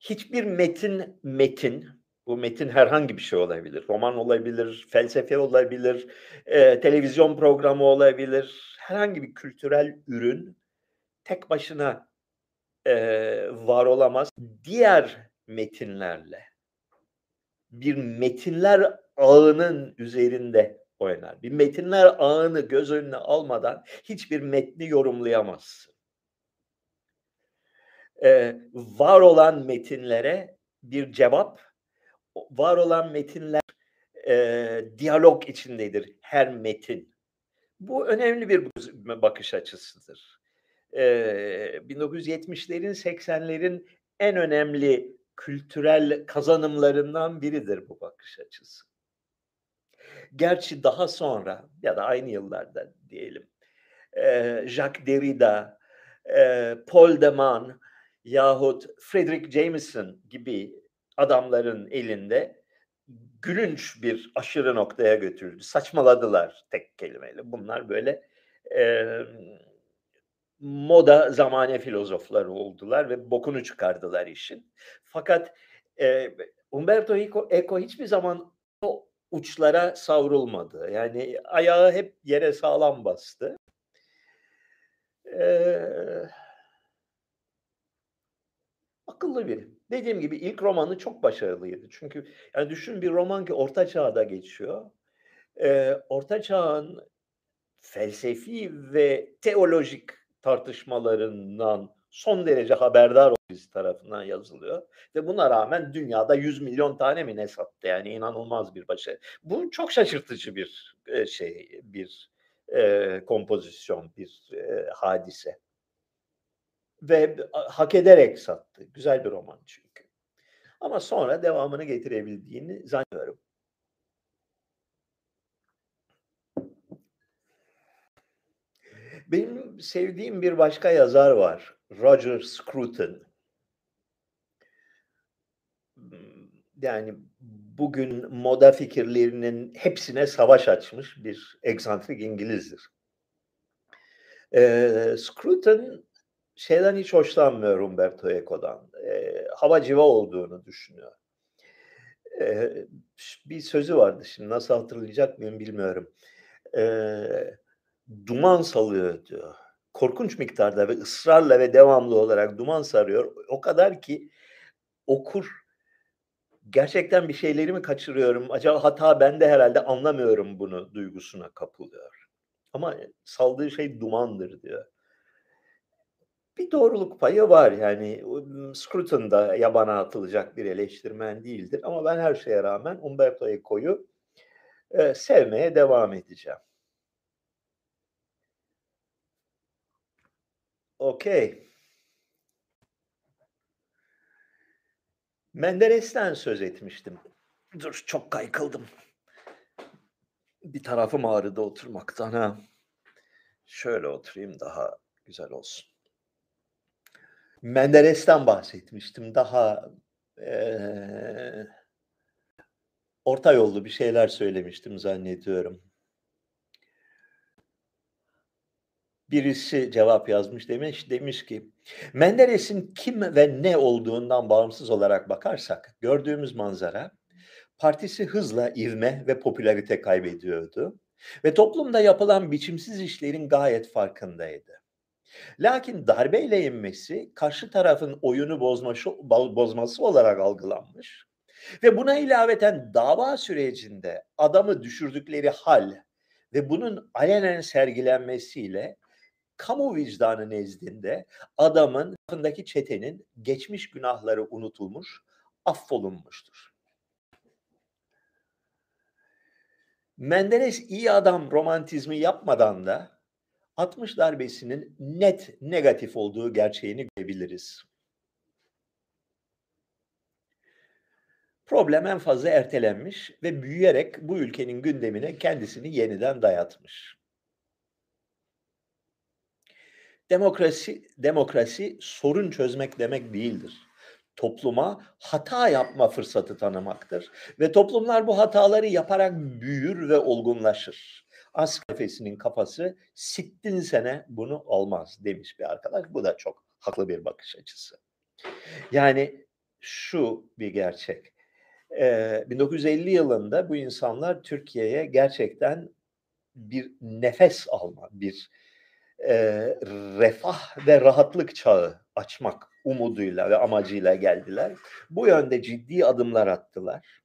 Hiçbir metin, metin, bu metin herhangi bir şey olabilir, roman olabilir, felsefe olabilir, eee, televizyon programı olabilir, herhangi bir kültürel ürün tek başına, eee, var olamaz. Diğer metinlerle bir metinler ağının üzerinde oynar. Bir metinler ağını göz önüne almadan hiçbir metni yorumlayamazsın. Eee, var olan metinlere bir cevap, var olan metinler, eee, diyalog içindedir her metin. Bu önemli bir bakış açısıdır. Eee, 1970'lerin 80'lerin en önemli kültürel kazanımlarından biridir bu bakış açısı. Gerçi daha sonra ya da aynı yıllarda diyelim, eee, Jacques Derrida, eee, Paul de Man yahut Frederick Jameson gibi adamların elinde gülünç bir aşırı noktaya götürüldü. Saçmaladılar tek kelimeyle. Bunlar böyle, emm, moda zamane filozofları oldular ve bokunu çıkardılar işin. Fakat, eee, Umberto Eco hiçbir zaman o uçlara savrulmadı. Yani ayağı hep yere sağlam bastı. Eee akıllı biri. Dediğim gibi ilk romanı çok başarılıydı. Çünkü yani düşün bir roman ki Orta Çağ'da geçiyor. Eee, Orta Çağ'ın felsefi ve teolojik tartışmalarından son derece haberdar birisi tarafından yazılıyor ve buna rağmen dünyada 100.000.000 tane mi ne sattı? Yani inanılmaz bir başarı. Bu çok şaşırtıcı bir, eee, şey, bir, eee, kompozisyon, bir, eee, hadise. Ve hak ederek sattı. Güzel bir roman çünkü. Ama sonra devamını getirebildiğini zannetmiyorum. Benim sevdiğim bir başka yazar var. Roger Scruton. Yani bugün moda fikirlerinin hepsine savaş açmış bir egzantrik İngilizdir. Eee, Scruton şeyden hiç hoşlanmıyor Umberto Eco'dan. Eee, hava civa olduğunu düşünüyor. Eee, ş bir sözü vardı şimdi nasıl hatırlayacak mıyım bilmiyorum. Eee, duman salıyor diyor. Korkunç miktarda ve ısrarla ve devamlı olarak duman sarıyor. O kadar ki okur gerçekten bir şeyleri mi kaçırıyorum, acaba hata bende herhâlde anlamıyorum bunu duygusuna kapılıyor. Ama saldığı şey dumandır diyor. Bir doğruluk payı var yani. Scruton da yabana atılacak bir eleştirmen değildir ama ben her şeye rağmen Umberto Eco'yu e, sevmeye devam edeceğim. Okey. Menderes'ten söz etmiştim. Dur çok kaykıldım. Bir tarafım ağrıdı oturmaktan ha. Şöyle oturayım daha güzel olsun. Menderes'ten bahsetmiştim. Daha ee, orta yollu bir şeyler söylemiştim zannediyorum. Birisi cevap yazmış demiş demiş ki Menderes'in kim ve ne olduğundan bağımsız olarak bakarsak gördüğümüz manzara partisi hızla ivme ve popülarite kaybediyordu ve toplumda yapılan biçimsiz işlerin gayet farkındaydı. Lakin darbeyle inmesi karşı tarafın oyunu bozması, bozması olarak algılanmış ve buna ilaveten dava sürecinde adamı düşürdükleri hal ve bunun alenen sergilenmesiyle kamu vicdanı nezdinde adamın yakındaki çetenin geçmiş günahları unutulmuş, affolunmuştur. Menderes iyi adam romantizmi yapmadan da 60 darbesinin net negatif olduğu gerçeğini görebiliriz. Problem en fazla ertelenmiş ve büyüyerek bu ülkenin gündemine kendisini yeniden dayatmış. Demokrasi demokrasi sorun çözmek demek değildir. Topluma hata yapma fırsatı tanımaktır ve toplumlar bu hataları yaparak büyür ve olgunlaşır. Askerfesinin kafası sittin sene bunu olmaz demiş bir arkadaş. Bu da çok haklı bir bakış açısı. Yani şu bir gerçek. Ee, 1950 yılında bu insanlar Türkiye'ye gerçekten bir nefes alma, bir e, refah ve rahatlık çağı açmak umuduyla ve amacıyla geldiler. Bu yönde ciddi adımlar attılar.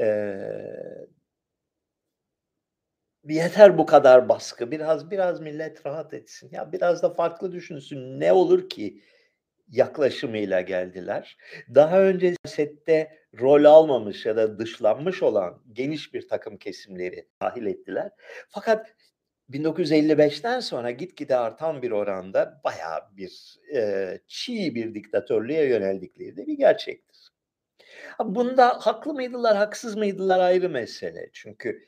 Ee, yeter bu kadar baskı. Biraz biraz millet rahat etsin. Ya biraz da farklı düşünsün. Ne olur ki yaklaşımıyla geldiler. Daha önce sette rol almamış ya da dışlanmış olan geniş bir takım kesimleri dahil ettiler. Fakat 1955'ten sonra gitgide artan bir oranda bayağı bir e, çiğ bir diktatörlüğe yöneldikleri de bir gerçektir. Bunda haklı mıydılar, haksız mıydılar ayrı mesele. Çünkü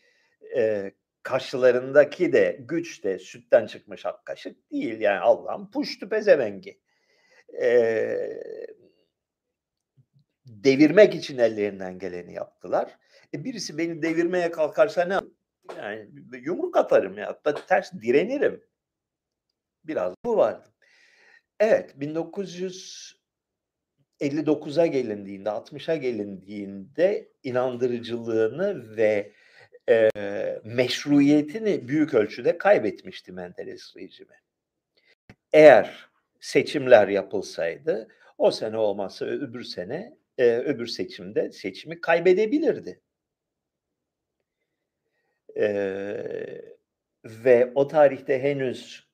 e, karşılarındaki de güç de sütten çıkmış ak kaşık değil. Yani Allah'ın puştu pezevengi. E, devirmek için ellerinden geleni yaptılar. E, birisi beni devirmeye kalkarsa ne yani yumruk atarım ya. Hatta ters direnirim. Biraz bu vardı. Evet 1959'a gelindiğinde 60'a gelindiğinde inandırıcılığını ve e, meşruiyetini büyük ölçüde kaybetmişti Menderes rejimi. Eğer seçimler yapılsaydı o sene olmazsa öbür sene e, öbür seçimde seçimi kaybedebilirdi. Ee, ve o tarihte henüz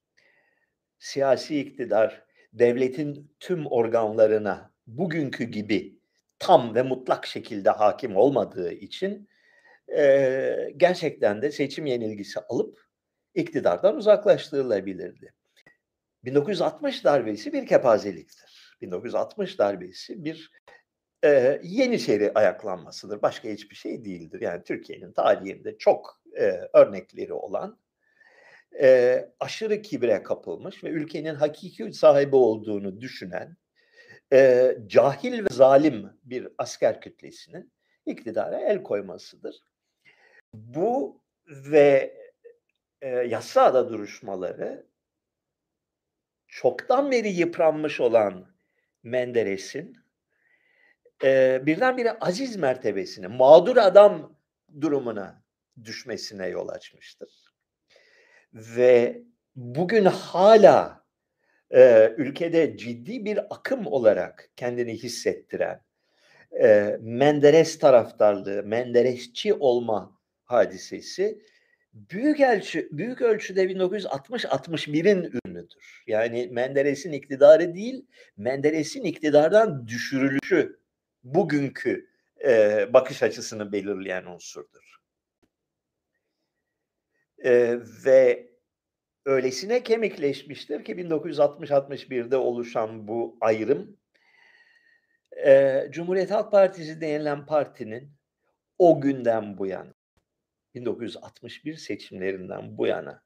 siyasi iktidar devletin tüm organlarına bugünkü gibi tam ve mutlak şekilde hakim olmadığı için e, gerçekten de seçim yenilgisi alıp iktidardan uzaklaştırılabilirdi. 1960 darbesi bir kepazeliktir. 1960 darbesi bir e, Yeniçeri ayaklanmasıdır. Başka hiçbir şey değildir. Yani Türkiye'nin tarihinde çok e, örnekleri olan e, aşırı kibre kapılmış ve ülkenin hakiki sahibi olduğunu düşünen e, cahil ve zalim bir asker kütlesinin iktidara el koymasıdır. Bu ve e, Yassıada duruşmaları çoktan beri yıpranmış olan Menderes'in e, birdenbire aziz mertebesine, mağdur adam durumuna düşmesine yol açmıştır. Ve bugün hala e, ülkede ciddi bir akım olarak kendini hissettiren e, Menderes taraftarlığı, Menderesçi olma hadisesi büyük ölçü büyük ölçüde 1960-61'in ürünüdür. Yani Menderes'in iktidarı değil, Menderes'in iktidardan düşürülüşü bugünkü e, bakış açısını belirleyen unsurdur. E, ve öylesine kemikleşmiştir ki 1960-61'de oluşan bu ayrım e, Cumhuriyet Halk Partisi denilen partinin o günden bu yana 1961 seçimlerinden bu yana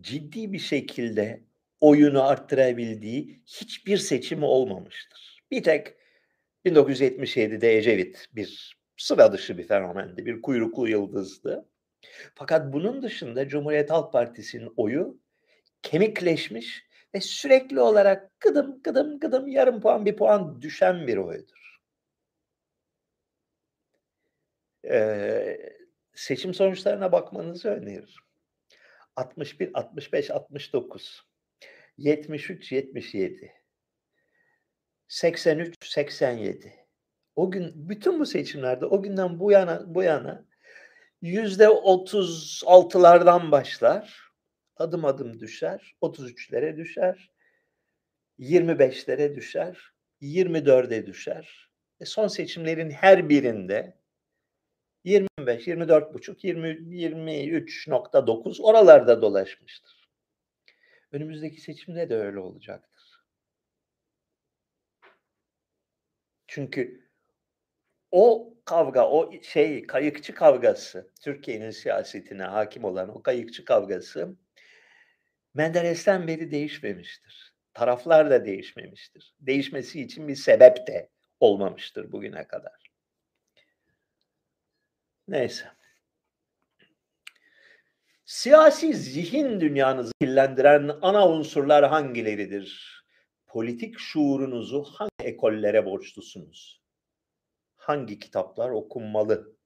ciddi bir şekilde oyunu arttırabildiği hiçbir seçimi olmamıştır. Bir tek 1977'de Ecevit bir sıra dışı bir fenomendi, bir kuyruklu yıldızdı. Fakat bunun dışında Cumhuriyet Halk Partisi'nin oyu kemikleşmiş ve sürekli olarak gıdım gıdım gıdım yarım puan bir puan düşen bir oydur. Ee, seçim sonuçlarına bakmanızı öneririm. 61, 65, 69, 73, 77, 83, 87. O gün bütün bu seçimlerde o günden bu yana bu yana yüzde 36'lardan başlar. Adım adım düşer. 33'lere düşer. 25'lere düşer. 24'e düşer. E son seçimlerin her birinde 25, 24 buçuk, 20, 23.9 oralarda dolaşmıştır. Önümüzdeki seçimde de öyle olacaktır. Çünkü o kavga, o şey kayıkçı kavgası, Türkiye'nin siyasetine hakim olan o kayıkçı kavgası Menderes'ten beri değişmemiştir. Taraflar da değişmemiştir. Değişmesi için bir sebep de olmamıştır bugüne kadar. Neyse. Siyasi zihin dünyanızı kirlendiren ana unsurlar hangileridir? Politik şuurunuzu hangi ekollere borçlusunuz? Hangi kitaplar okunmalı?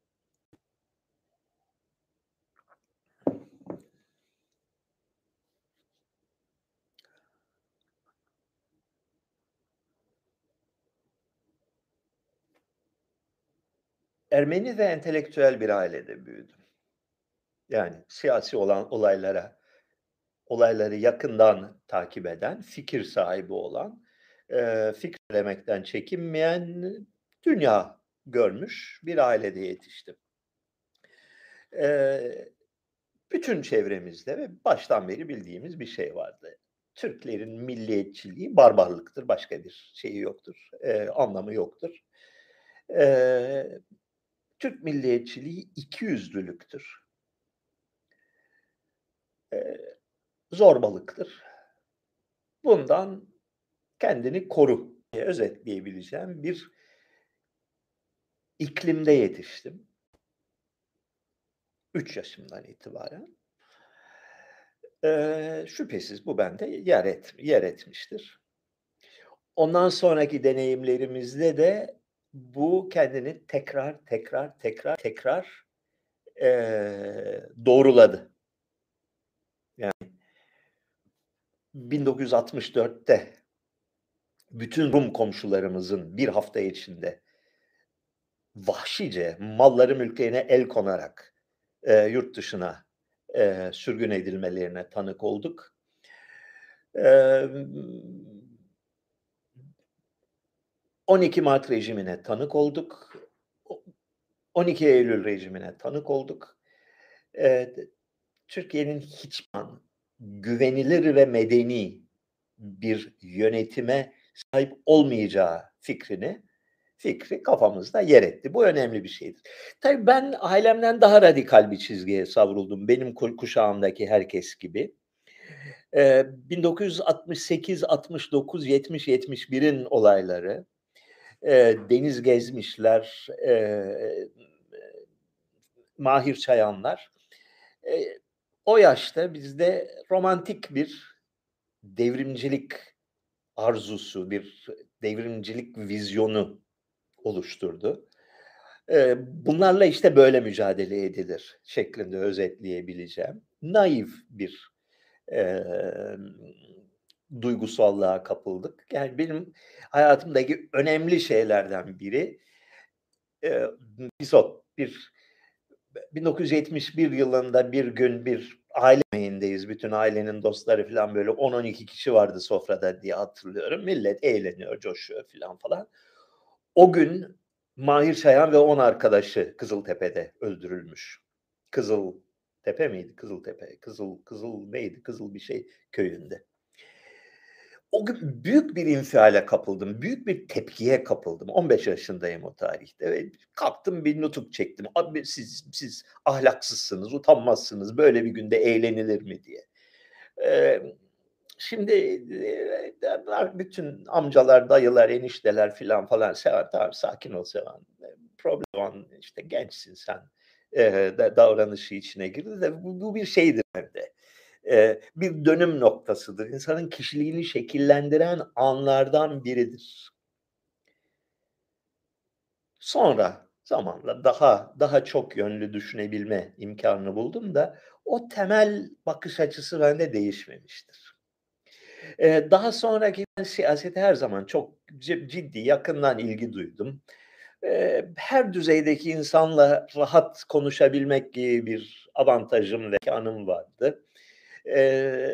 Ermeni ve entelektüel bir ailede büyüdüm. Yani siyasi olan olaylara, olayları yakından takip eden, fikir sahibi olan, fikir söylemekten çekinmeyen, dünya görmüş bir ailede yetiştim. E, bütün çevremizde ve baştan beri bildiğimiz bir şey vardı. Türklerin milliyetçiliği barbarlıktır, başka bir şeyi yoktur, e, anlamı yoktur. E, Türk milliyetçiliği iki yüzlülüktür. Ee, zorbalıktır. Bundan kendini koru diye özetleyebileceğim bir iklimde yetiştim. Üç yaşımdan itibaren. Ee, şüphesiz bu bende yer, et, yer etmiştir. Ondan sonraki deneyimlerimizde de bu kendini tekrar tekrar tekrar tekrar e, doğruladı. Yani 1964'te bütün Rum komşularımızın bir hafta içinde vahşice malları mülklerine el konarak e, yurt dışına e, sürgün edilmelerine tanık olduk. E, 12 Mart rejimine tanık olduk. 12 Eylül rejimine tanık olduk. Ee, Türkiye'nin hiç güvenilir ve medeni bir yönetime sahip olmayacağı fikrini fikri kafamızda yer etti. Bu önemli bir şeydir. Tabii ben ailemden daha radikal bir çizgiye savruldum. Benim kuşağımdaki herkes gibi. Ee, 1968, 69, 70, 71'in olayları e, deniz gezmişler, e, Mahir Çayanlar. E, o yaşta bizde romantik bir devrimcilik arzusu, bir devrimcilik vizyonu oluşturdu. E, bunlarla işte böyle mücadele edilir şeklinde özetleyebileceğim. Naif bir e, duygusallığa kapıldık. Yani benim hayatımdaki önemli şeylerden biri e, Bizot bir 1971 yılında bir gün bir aile yemeğindeyiz. Bütün ailenin dostları falan böyle 10-12 kişi vardı sofrada diye hatırlıyorum. Millet eğleniyor, coşuyor falan falan. O gün Mahir Çayan ve 10 arkadaşı Kızıltepe'de öldürülmüş. Kızıltepe miydi? Kızıltepe. Kızıl Kızıl neydi? Kızıl bir şey köyünde. O gün büyük bir infiale kapıldım. Büyük bir tepkiye kapıldım. 15 yaşındayım o tarihte. Ve kalktım bir nutuk çektim. Abi siz siz ahlaksızsınız, utanmazsınız. Böyle bir günde eğlenilir mi diye. Ee, şimdi e, bütün amcalar, dayılar, enişteler filan falan Sevan tamam sakin ol Sevan. Problem olan işte gençsin sen. Ee, davranışı içine girdi de bu, bu bir şeydir bende e, bir dönüm noktasıdır. İnsanın kişiliğini şekillendiren anlardan biridir. Sonra zamanla daha daha çok yönlü düşünebilme imkanını buldum da o temel bakış açısı bende değişmemiştir. Ee, daha sonraki siyasete her zaman çok ciddi, yakından ilgi duydum. Ee, her düzeydeki insanla rahat konuşabilmek gibi bir avantajım ve kanım vardı e,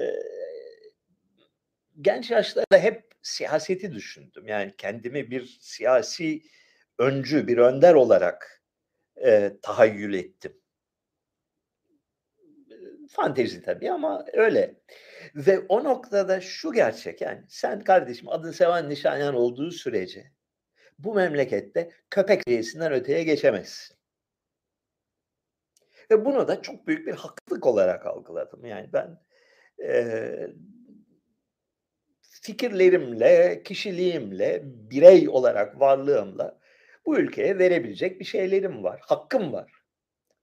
genç yaşlarda hep siyaseti düşündüm. Yani kendimi bir siyasi öncü, bir önder olarak e, tahayyül ettim. Fantezi tabii ama öyle. Ve o noktada şu gerçek yani sen kardeşim adın Sevan Nişanyan olduğu sürece bu memlekette köpek seviyesinden öteye geçemezsin. Ve bunu da çok büyük bir haklılık olarak algıladım. Yani ben e, fikirlerimle, kişiliğimle, birey olarak varlığımla bu ülkeye verebilecek bir şeylerim var, hakkım var.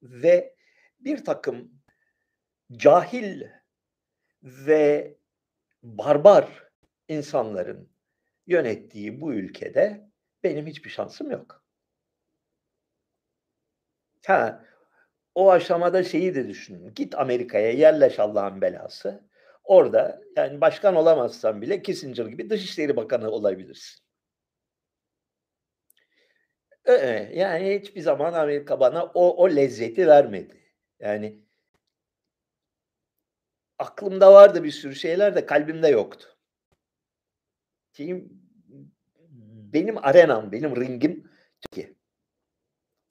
Ve bir takım cahil ve barbar insanların yönettiği bu ülkede benim hiçbir şansım yok. Ha, o aşamada şeyi de düşünün. Git Amerika'ya yerleş Allah'ın belası. Orada yani başkan olamazsan bile Kissinger gibi Dışişleri Bakanı olabilirsin. Ee, yani hiçbir zaman Amerika bana o, o lezzeti vermedi. Yani aklımda vardı bir sürü şeyler de kalbimde yoktu. Şeyim, benim arenam, benim ringim Türkiye.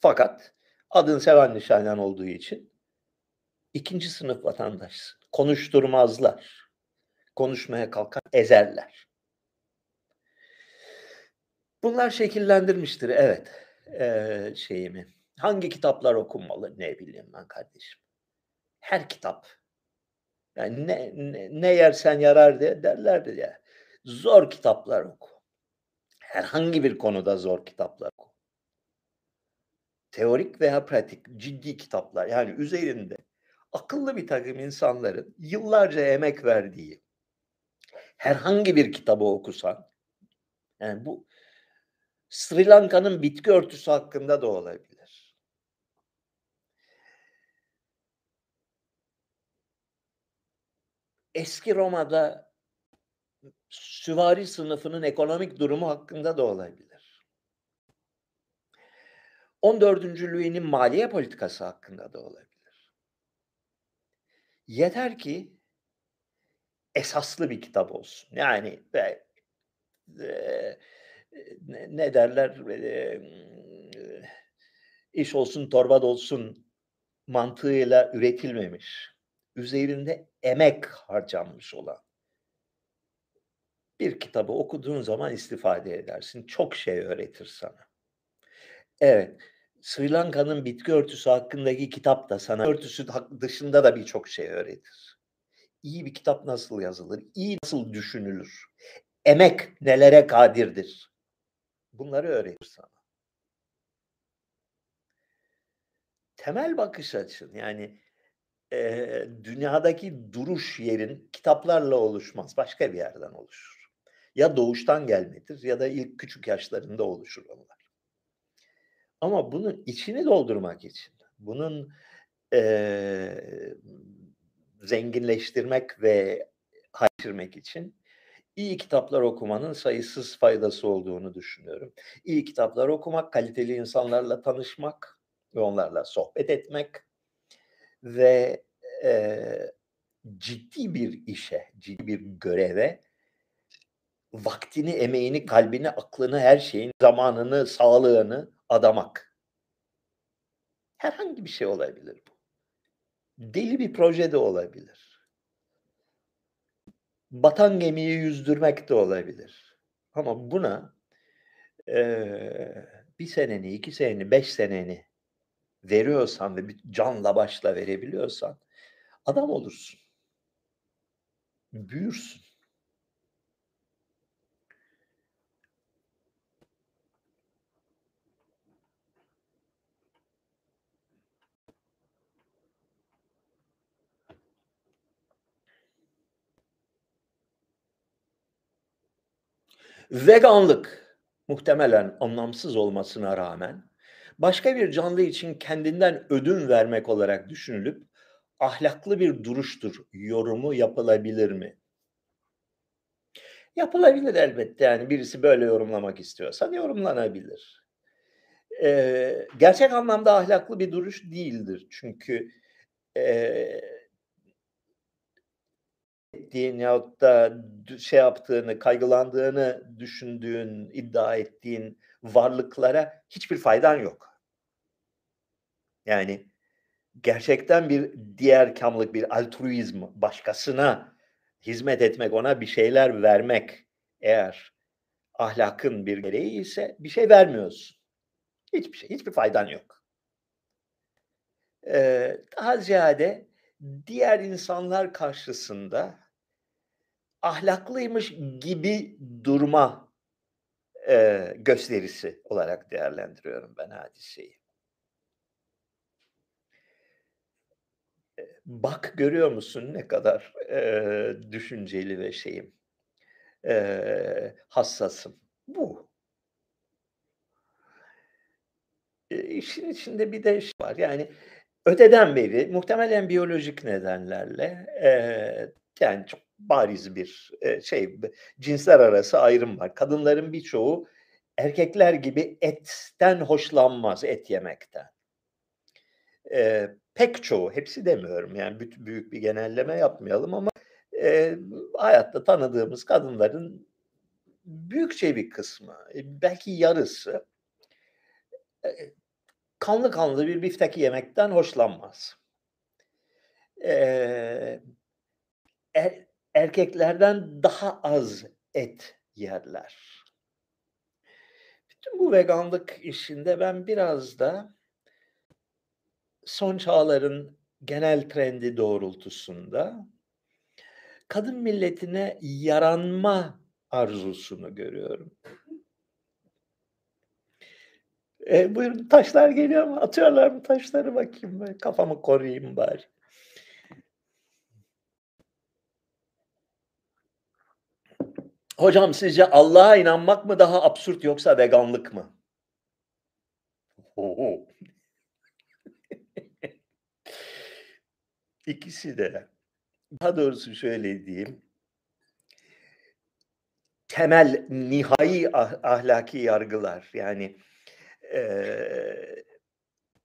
Fakat Adın Seven Nişanyan olduğu için ikinci sınıf vatandaş. Konuşturmazlar. Konuşmaya kalkan ezerler. Bunlar şekillendirmiştir evet ee, şeyimi. Hangi kitaplar okunmalı ne bileyim ben kardeşim. Her kitap. Yani ne, ne, ne yersen yarar de derlerdi ya. Zor kitaplar oku. Herhangi bir konuda zor kitaplar oku teorik veya pratik ciddi kitaplar yani üzerinde akıllı bir takım insanların yıllarca emek verdiği herhangi bir kitabı okusan yani bu Sri Lanka'nın bitki örtüsü hakkında da olabilir. Eski Roma'da süvari sınıfının ekonomik durumu hakkında da olabilir. 14. Louis'nin maliye politikası hakkında da olabilir. Yeter ki esaslı bir kitap olsun. Yani e, e, ne derler e, iş olsun torba olsun mantığıyla üretilmemiş. Üzerinde emek harcanmış olan bir kitabı okuduğun zaman istifade edersin. Çok şey öğretir sana. Evet. Sri Lanka'nın bitki örtüsü hakkındaki kitap da sana örtüsü dışında da birçok şey öğretir. İyi bir kitap nasıl yazılır? İyi nasıl düşünülür? Emek nelere kadirdir? Bunları öğretir sana. Temel bakış açın yani e, dünyadaki duruş yerin kitaplarla oluşmaz. Başka bir yerden oluşur. Ya doğuştan gelmedir ya da ilk küçük yaşlarında oluşur onlar. Ama bunun içini doldurmak için, bunun e, zenginleştirmek ve haşirmek için iyi kitaplar okumanın sayısız faydası olduğunu düşünüyorum. İyi kitaplar okumak, kaliteli insanlarla tanışmak ve onlarla sohbet etmek ve e, ciddi bir işe, ciddi bir göreve vaktini, emeğini, kalbini, aklını, her şeyin, zamanını, sağlığını adamak. Herhangi bir şey olabilir bu. Deli bir proje de olabilir. Batan gemiyi yüzdürmek de olabilir. Ama buna eee, bir seneni, iki seneni, beş seneni veriyorsan ve bir canla başla verebiliyorsan adam olursun. Büyürsün. Veganlık muhtemelen anlamsız olmasına rağmen başka bir canlı için kendinden ödün vermek olarak düşünülüp ahlaklı bir duruştur yorumu yapılabilir mi? Yapılabilir elbette yani birisi böyle yorumlamak istiyorsa yorumlanabilir. Eee, gerçek anlamda ahlaklı bir duruş değildir. Çünkü eee ettiğin yahut da şey yaptığını, kaygılandığını düşündüğün, iddia ettiğin varlıklara hiçbir faydan yok. Yani gerçekten bir diğerkâmlık, bir altruizm, başkasına hizmet etmek, ona bir şeyler vermek eğer ahlakın bir gereği ise bir şey vermiyorsun. Hiçbir şey, hiçbir faydan yok. Eee, daha ziyade diğer insanlar karşısında ahlaklıymış gibi durma, eee, gösterisi olarak değerlendiriyorum ben hadiseyi. Eee, bak görüyor musun ne kadar, eee, düşünceli ve şeyim, eee, hassasım. Bu. Eee, işin içinde bir de şey var. Yani öteden beri muhtemelen biyolojik nedenlerle, eee, yani çok bariz bir, eee, şey, cinsler arası ayrım var. Kadınların birçoğu erkekler gibi etten hoşlanmaz, et yemekten. Eee, pek çoğu, hepsi demiyorum yani büyük bir genelleme yapmayalım ama, eee, hayatta tanıdığımız kadınların büyükçe bir kısmı, eee, belki yarısı eee, kanlı kanlı bir biftek yemekten hoşlanmaz. Eee, er erkeklerden daha az et yerler. Bütün bu veganlık işinde ben biraz da son çağların genel trendi doğrultusunda kadın milletine yaranma arzusunu görüyorum. Eee, buyurun taşlar geliyor mu? Atıyorlar mı taşları bakayım ben kafamı koruyayım bari. Hocam sizce Allah'a inanmak mı daha absürt yoksa veganlık mı? O! İkisi de. Daha doğrusu şöyle diyeyim temel, nihai ah ahlaki yargılar yani, eee,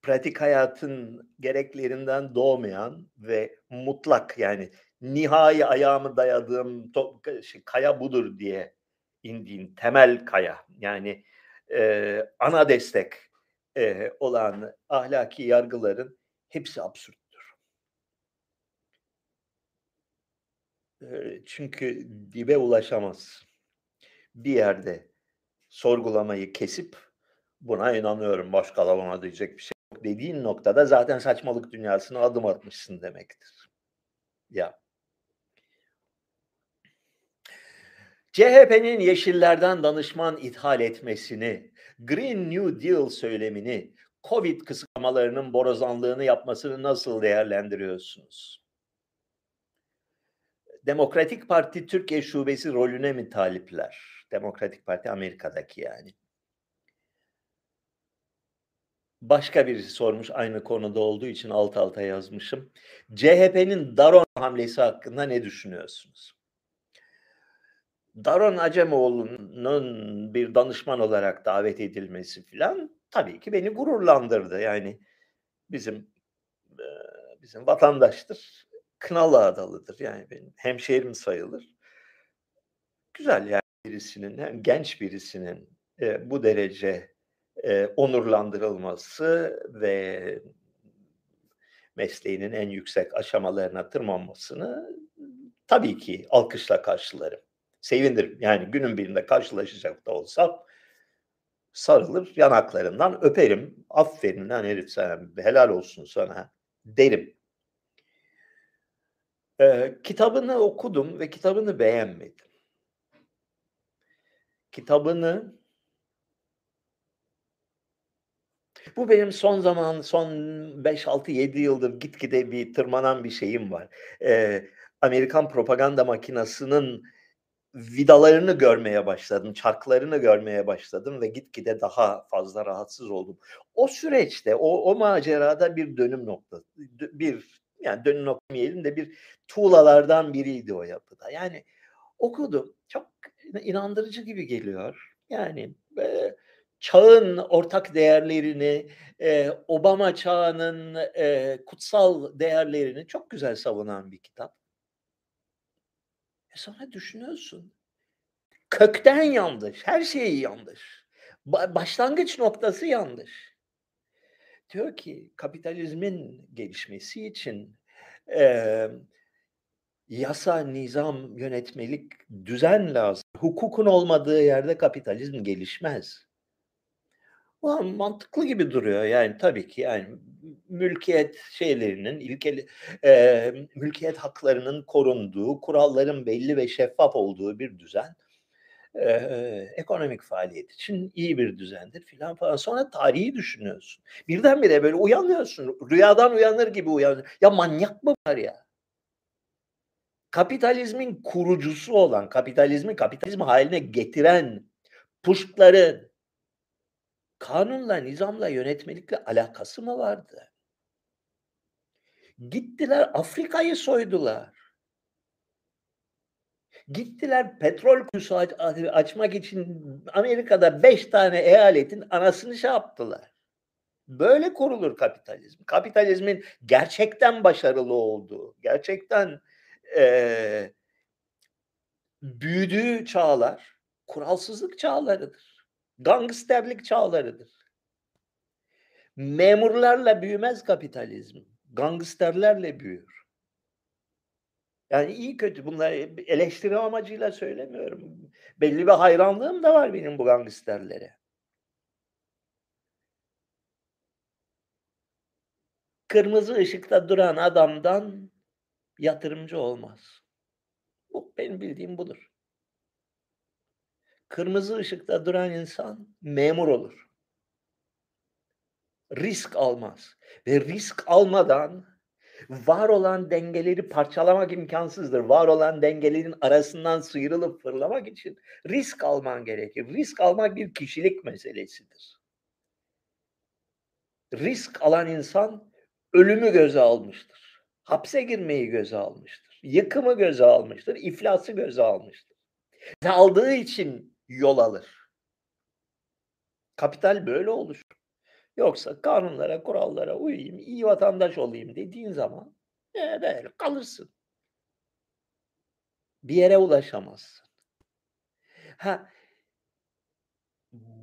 pratik hayatın gereklerinden doğmayan ve mutlak yani nihai ayağımı dayadığım şey kaya budur diye indiğin temel kaya yani, eee, ana destek, eee, olan ahlaki yargıların hepsi absürttür. Çünkü dibe ulaşamazsın. Bir yerde sorgulamayı kesip buna inanıyorum, başka da diyecek bir şey yok dediğin noktada zaten saçmalık dünyasına adım atmışsın demektir. Ya. CHP'nin yeşillerden danışman ithal etmesini, Green New Deal söylemini, COVID kısıtlamalarının borazanlığını yapmasını nasıl değerlendiriyorsunuz? Demokratik Parti Türkiye Şubesi rolüne mi talipler? Demokratik Parti Amerika'daki yani. Başka birisi sormuş aynı konuda olduğu için alt alta yazmışım. CHP'nin Daron hamlesi hakkında ne düşünüyorsunuz? Daron Acemoğlu'nun bir danışman olarak davet edilmesi filan tabii ki beni gururlandırdı. Yani bizim, bizim vatandaştır. Kınalı Adalı'dır. Yani benim hemşehrim sayılır. Güzel yani birisinin, hem genç birisinin, eee, bu derece, eee, onurlandırılması ve mesleğinin en yüksek aşamalarına tırmanmasını tabii ki alkışla karşılarım. Sevinirim. Yani günün birinde karşılaşacak da olsam sarılır, yanaklarından öperim. "Aferin lan herif sana, helal olsun sana." derim. Eee, kitabını okudum ve kitabını beğenmedim. Kitabını Bu benim son zaman, son 5-6-7 yıldır gitgide bir tırmanan bir şeyim var. Eee, Amerikan propaganda makinasının vidalarını görmeye başladım, çarklarını görmeye başladım ve gitgide daha fazla rahatsız oldum. O süreçte, o o macerada bir dönüm noktası, bir yani dönüm nokta demeyelim de bir tuğlalardan biriydi o yapıda. Yani okudum, çok inandırıcı gibi geliyor. Yani, eee, çağın ortak değerlerini, eee, Obama çağının, eee, kutsal değerlerini çok güzel savunan bir kitap. E, sonra düşünüyorsun, kökten yanlış, her şeyi yanlış. Ba başlangıç noktası yanlış. Diyor ki kapitalizmin gelişmesi için, emm, yasa, nizam, yönetmelik, düzen lazım. Hukukun olmadığı yerde kapitalizm gelişmez. Ulan mantıklı gibi duruyor yani tabii ki yani mülkiyet şeylerinin ilkeli eee, mülkiyet haklarının korunduğu, kuralların belli ve şeffaf olduğu bir düzen, eee, ekonomik faaliyet için iyi bir düzendir filan falan. Sonra tarihi düşünüyorsun. Birdenbire böyle uyanıyorsun. Rüyadan uyanır gibi uyan Ya manyak mı var ya? Kapitalizmin kurucusu olan, kapitalizmi kapitalizm hâline getiren puştların kanunla, nizamla, yönetmelikle alakası mı vardı? Gittiler Afrika'yı soydular. Gittiler petrol kuyusu aç açmak için Amerika'da 5 tane eyaletin anasını şey yaptılar. Böyle kurulur kapitalizm. Kapitalizmin gerçekten başarılı olduğu, gerçekten, eee büyüdüğü çağlar kuralsızlık çağlarıdır. Gangsterlik çağlarıdır. Memurlarla büyümez kapitalizm. Gangsterlerle büyür. Yani iyi kötü bunları eleştiri amacıyla söylemiyorum. Belli bir hayranlığım da var benim bu gangsterlere. Kırmızı ışıkta duran adamdan yatırımcı olmaz. Bu benim bildiğim budur. Kırmızı ışıkta duran insan memur olur. Risk almaz ve risk almadan var olan dengeleri parçalamak imkânsızdır. Var olan dengelerin arasından sıyrılıp fırlamak için risk alman gerekir. Risk almak bir kişilik meselesidir. Risk alan insan ölümü göze almıştır. Hapse girmeyi göze almıştır. Yıkımı göze almıştır. iflası göze almıştır. Aldığı için yol alır. Kapital böyle oluşur. Yoksa kanunlara, kurallara uyayım, iyi vatandaş olayım dediğin zaman, eee, böyle kalırsın. Bir yere ulaşamazsın. Ha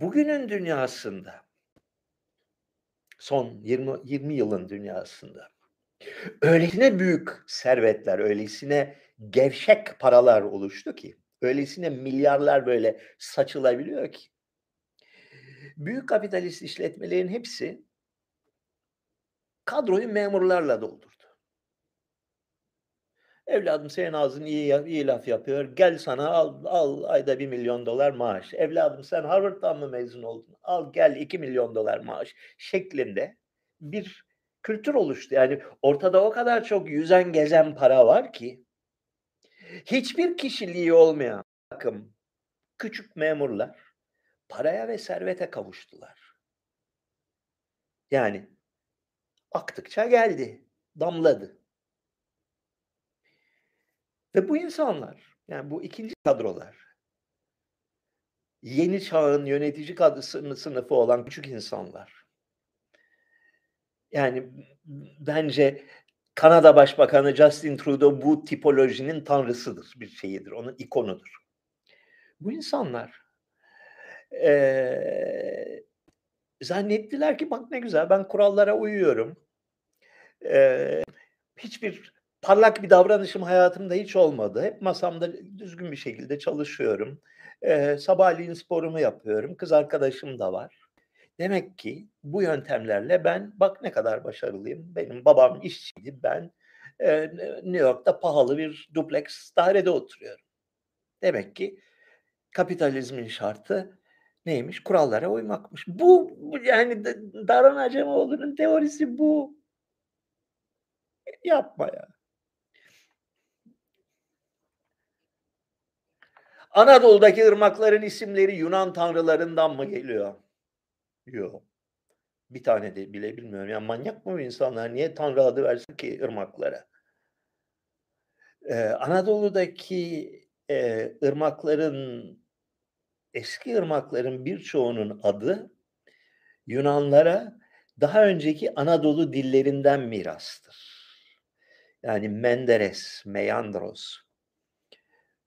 bugünün dünyasında son 20 20 yılın dünyasında öylesine büyük servetler, öylesine gevşek paralar oluştu ki, öylesine milyarlar böyle saçılabiliyor ki büyük kapitalist işletmelerin hepsi kadroyu memurlarla doldurdu. Evladım senin ağzın iyi iyi laf yapıyor. Gel sana al al ayda $1.000.000 maaş. Evladım sen Harvard'dan mı mezun oldun? Al gel $2.000.000 maaş şeklinde bir kültür oluştu. Yani ortada o kadar çok yüzen gezen para var ki hiçbir kişiliği olmayan takım küçük memurlar paraya ve servete kavuştular. Yani aktıkça geldi, damladı. Ve bu insanlar, yani bu 2'nci kadrolar yeni çağın yönetici kadro sını sınıfı olan küçük insanlar. Yani bence Kanada Başbakanı Justin Trudeau bu tipolojinin tanrısıdır, bir şeyidir, onun ikonudur. Bu insanlar Eee Zannettiler ki bak ne güzel ben kurallara uyuyorum. Eee, hiçbir parlak bir davranışım hayatımda hiç olmadı. Hep masamda düzgün bir şekilde çalışıyorum. Eee, sabahleyin sporumu yapıyorum. Kız arkadaşım da var. Demek ki bu yöntemlerle ben bak ne kadar başarılıyım. Benim babam işçiydi. Ben, eee, New York'ta pahalı bir dubleks dairede oturuyorum. Demek ki kapitalizmin şartı neymiş? Kurallara uymakmış. Bu, bu yani D Davran Acemoğlu'nun teorisi bu. Yapma ya. Anadolu'daki ırmakların isimleri Yunan tanrılarından mı geliyor? Yok. Bir tane de bile bilmiyorum. Ya manyak mı bu insanlar? Niye tanrı adı versin ki ırmaklara? Eee, Anadolu'daki, eee, ırmakların, eski ırmakların birçoğunun adı Yunanlara daha önceki Anadolu dillerinden mirastır. Yani Menderes, Meyandros,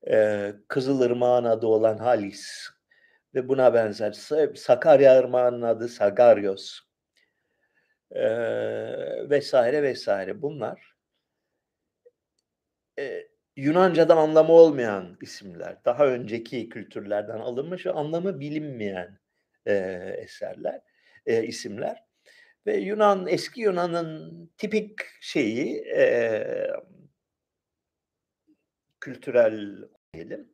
eee, Kızılırmak'ın adı olan Halis ve buna benzer Sa Sakarya Irmağı'nın adı Sagaryos. Vs. vs. bunlar Yunanca'da anlamı olmayan isimler. Daha önceki kültürlerden alınmış ve anlamı bilinmeyen, eee, eserler, eee, isimler ve Yunan, eski Yunan'ın tipik şeyi, eee kültürel diyelim,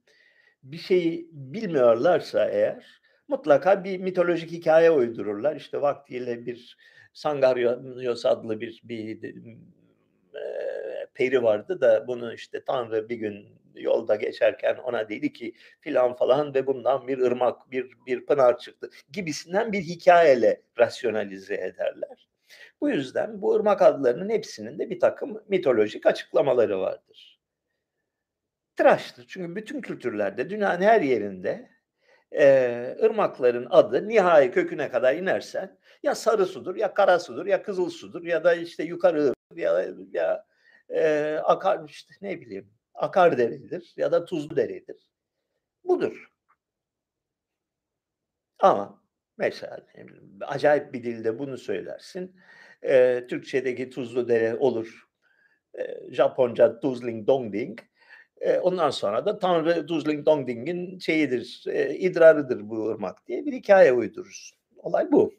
bir şeyi bilmiyorlarsa eğer mutlaka bir mitolojik hikâye uydururlar. İşte vaktiyle bir Sangaryos adlı bir bir peri vardı da bunu işte tanrı bir gün yolda geçerken ona dedi ki filan falan ve bundan bir ırmak, bir bir pınar çıktı gibisinden bir hikâyeyle rasyonalize ederler. Bu yüzden bu ırmak adlarının hepsinin de birtakım mitolojik açıklamaları vardır. Tıraştır. Çünkü bütün kültürlerde, dünyanın her yerinde, eee, ırmakların adı nihai köküne kadar inersen ya sarı sudur, ya kara sudur, ya kızıl sudur ya da işte yukarı ya ya, eee, akar işte ne bileyim akar deredir ya da tuzlu deredir. Budur. Ama mesela acayip bir dilde bunu söylersin. Eee, Türkçedeki tuzlu dere olur. Eee, Japonca Tuzling Dongding. Eee, ondan sonra da tanrı Tuzling Dongding'in şeyidir, eee, idrarıdır bu ırmak diye bir hikâye uydurursun. Olay bu.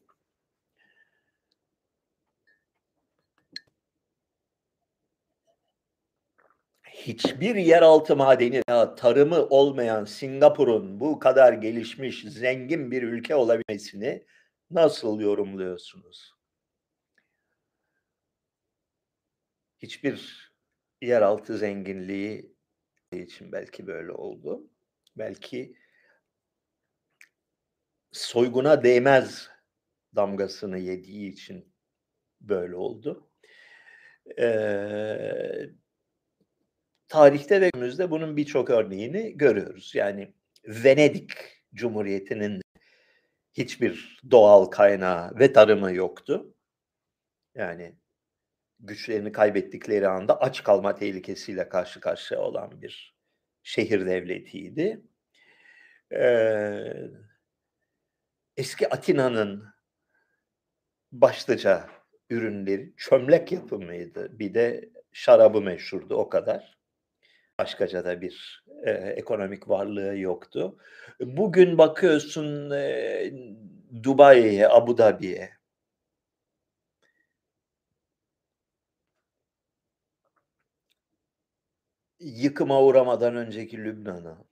Hiçbir yeraltı madeni veya tarımı olmayan Singapur'un bu kadar gelişmiş, zengin bir ülke olabilmesini nasıl yorumluyorsunuz? Hiçbir yeraltı zenginliği için belki böyle oldu. Belki soyguna değmez damgasını yediği için böyle oldu. Eee, tarihte ve günümüzde bunun birçok örneğini görüyoruz. Yani Venedik Cumhuriyeti'nin hiçbir doğal kaynağı ve tarımı yoktu. Yani güçlerini kaybettikleri anda aç kalma tehlikesiyle karşı karşıya olan bir şehir devletiydi. Eee, eski Atina'nın başlıca ürünleri çömlek yapımıydı. Bir de şarabı meşhurdu, o kadar. Başkaca da bir, eee, ekonomik varlığı yoktu. Bugün bakıyorsun, eee, Dubai'ye, Abu Dhabi'ye yıkıma uğramadan önceki Lübnan'a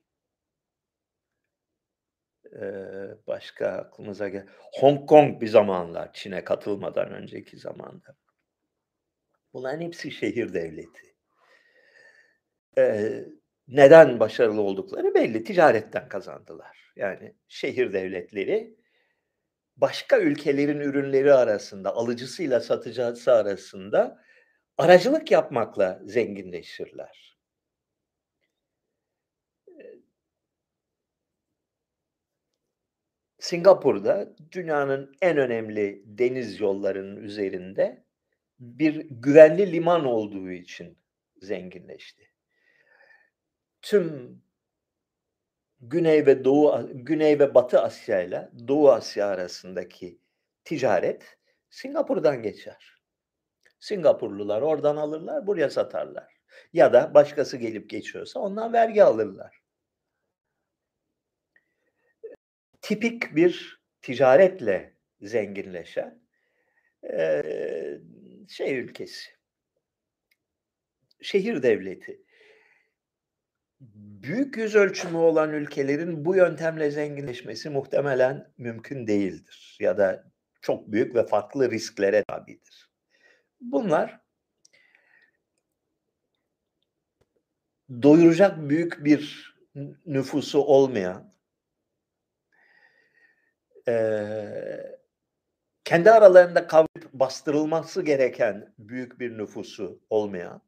Eee, başka aklımıza gel Hong Kong bir zamanlar Çin'e katılmadan önceki zamanda. Bunların hepsi şehir devleti. Eee, neden başarılı oldukları belli. Ticaretten kazandılar. Yani şehir devletleri başka ülkelerin ürünleri arasında, alıcısıyla satıcısı arasında aracılık yapmakla zenginleşirler. Singapur'da dünyanın en önemli deniz yollarının üzerinde bir güvenli liman olduğu için zenginleşti. Tüm Güney ve Doğu Güney ve Batı Asya'yla Doğu Asya arasındaki ticaret Singapur'dan geçer. Singapurlular oradan alırlar, buraya satarlar. Ya da başkası gelip geçiyorsa ondan vergi alırlar. Tipik bir ticaretle zenginleşen şey ülkesi. Şehir devleti. Büyük yüz ölçümü olan ülkelerin bu yöntemle zenginleşmesi muhtemelen mümkün değildir ya da çok büyük ve farklı risklere tabidir. Bunlar doyuracak büyük bir nüfusu olmayan kendi aralarında kavrayıp bastırılması gereken büyük bir nüfusu olmayan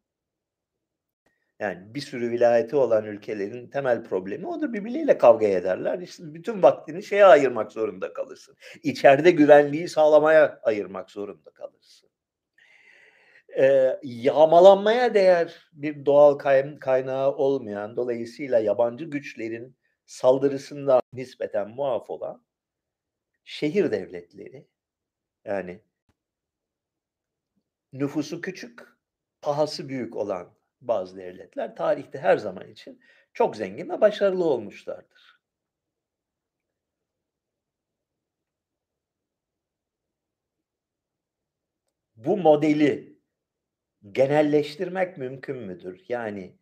yani bir sürü vilayeti olan ülkelerin temel problemi odur. Birbirleriyle kavga ederler. İşte bütün vaktini şeye ayırmak zorunda kalırsın. İçeride güvenliği sağlamaya ayırmak zorunda kalırsın. Eee, yağmalanmaya değer bir doğal kay kaynağı olmayan, dolayısıyla yabancı güçlerin saldırısından nispeten muaf olan şehir devletleri, yani nüfusu küçük, pahası büyük olan bazı devletler tarihte her zaman için çok zengin ve başarılı olmuşlardır. Bu modeli genelleştirmek mümkün müdür? Yani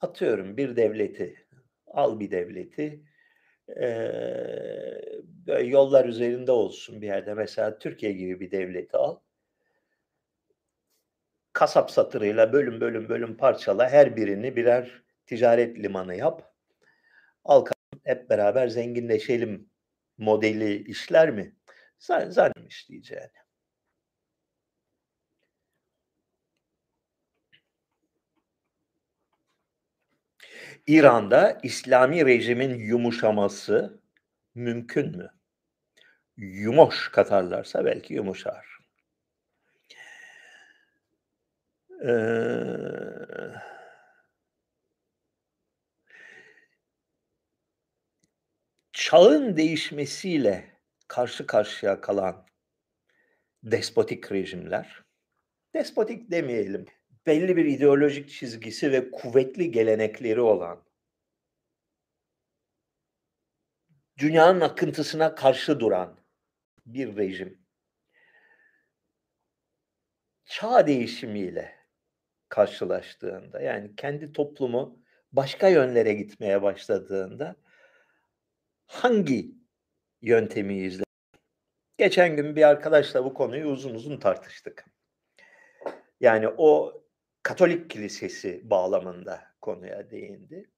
atıyorum bir devleti, al bir devleti, böyle yollar üzerinde olsun bir yerde mesela Türkiye gibi bir devleti al. Kasap satırıyla bölüm bölüm bölüm parçala, her birini birer ticaret limanı yap. Al hep beraber zenginleşelim modeli işler mi? Zan zannetmiyorum işleyeceğini. İran'da İslami rejimin yumuşaması mümkün mü? Yumoş katarlarsa belki yumuşar. Eee çağın değişmesiyle karşı karşıya kalan despotik rejimler, despotik demeyelim, belli bir ideolojik çizgisi ve kuvvetli gelenekleri olan dünyanın akıntısına karşı duran bir rejim. Çağ değişimiyle karşılaştığında, yani kendi toplumu başka yönlere gitmeye başladığında hangi yöntemi izler? Geçen gün bir arkadaşla bu konuyu uzun uzun tartıştık. Yani o Katolik kilisesi bağlamında konuya değindi.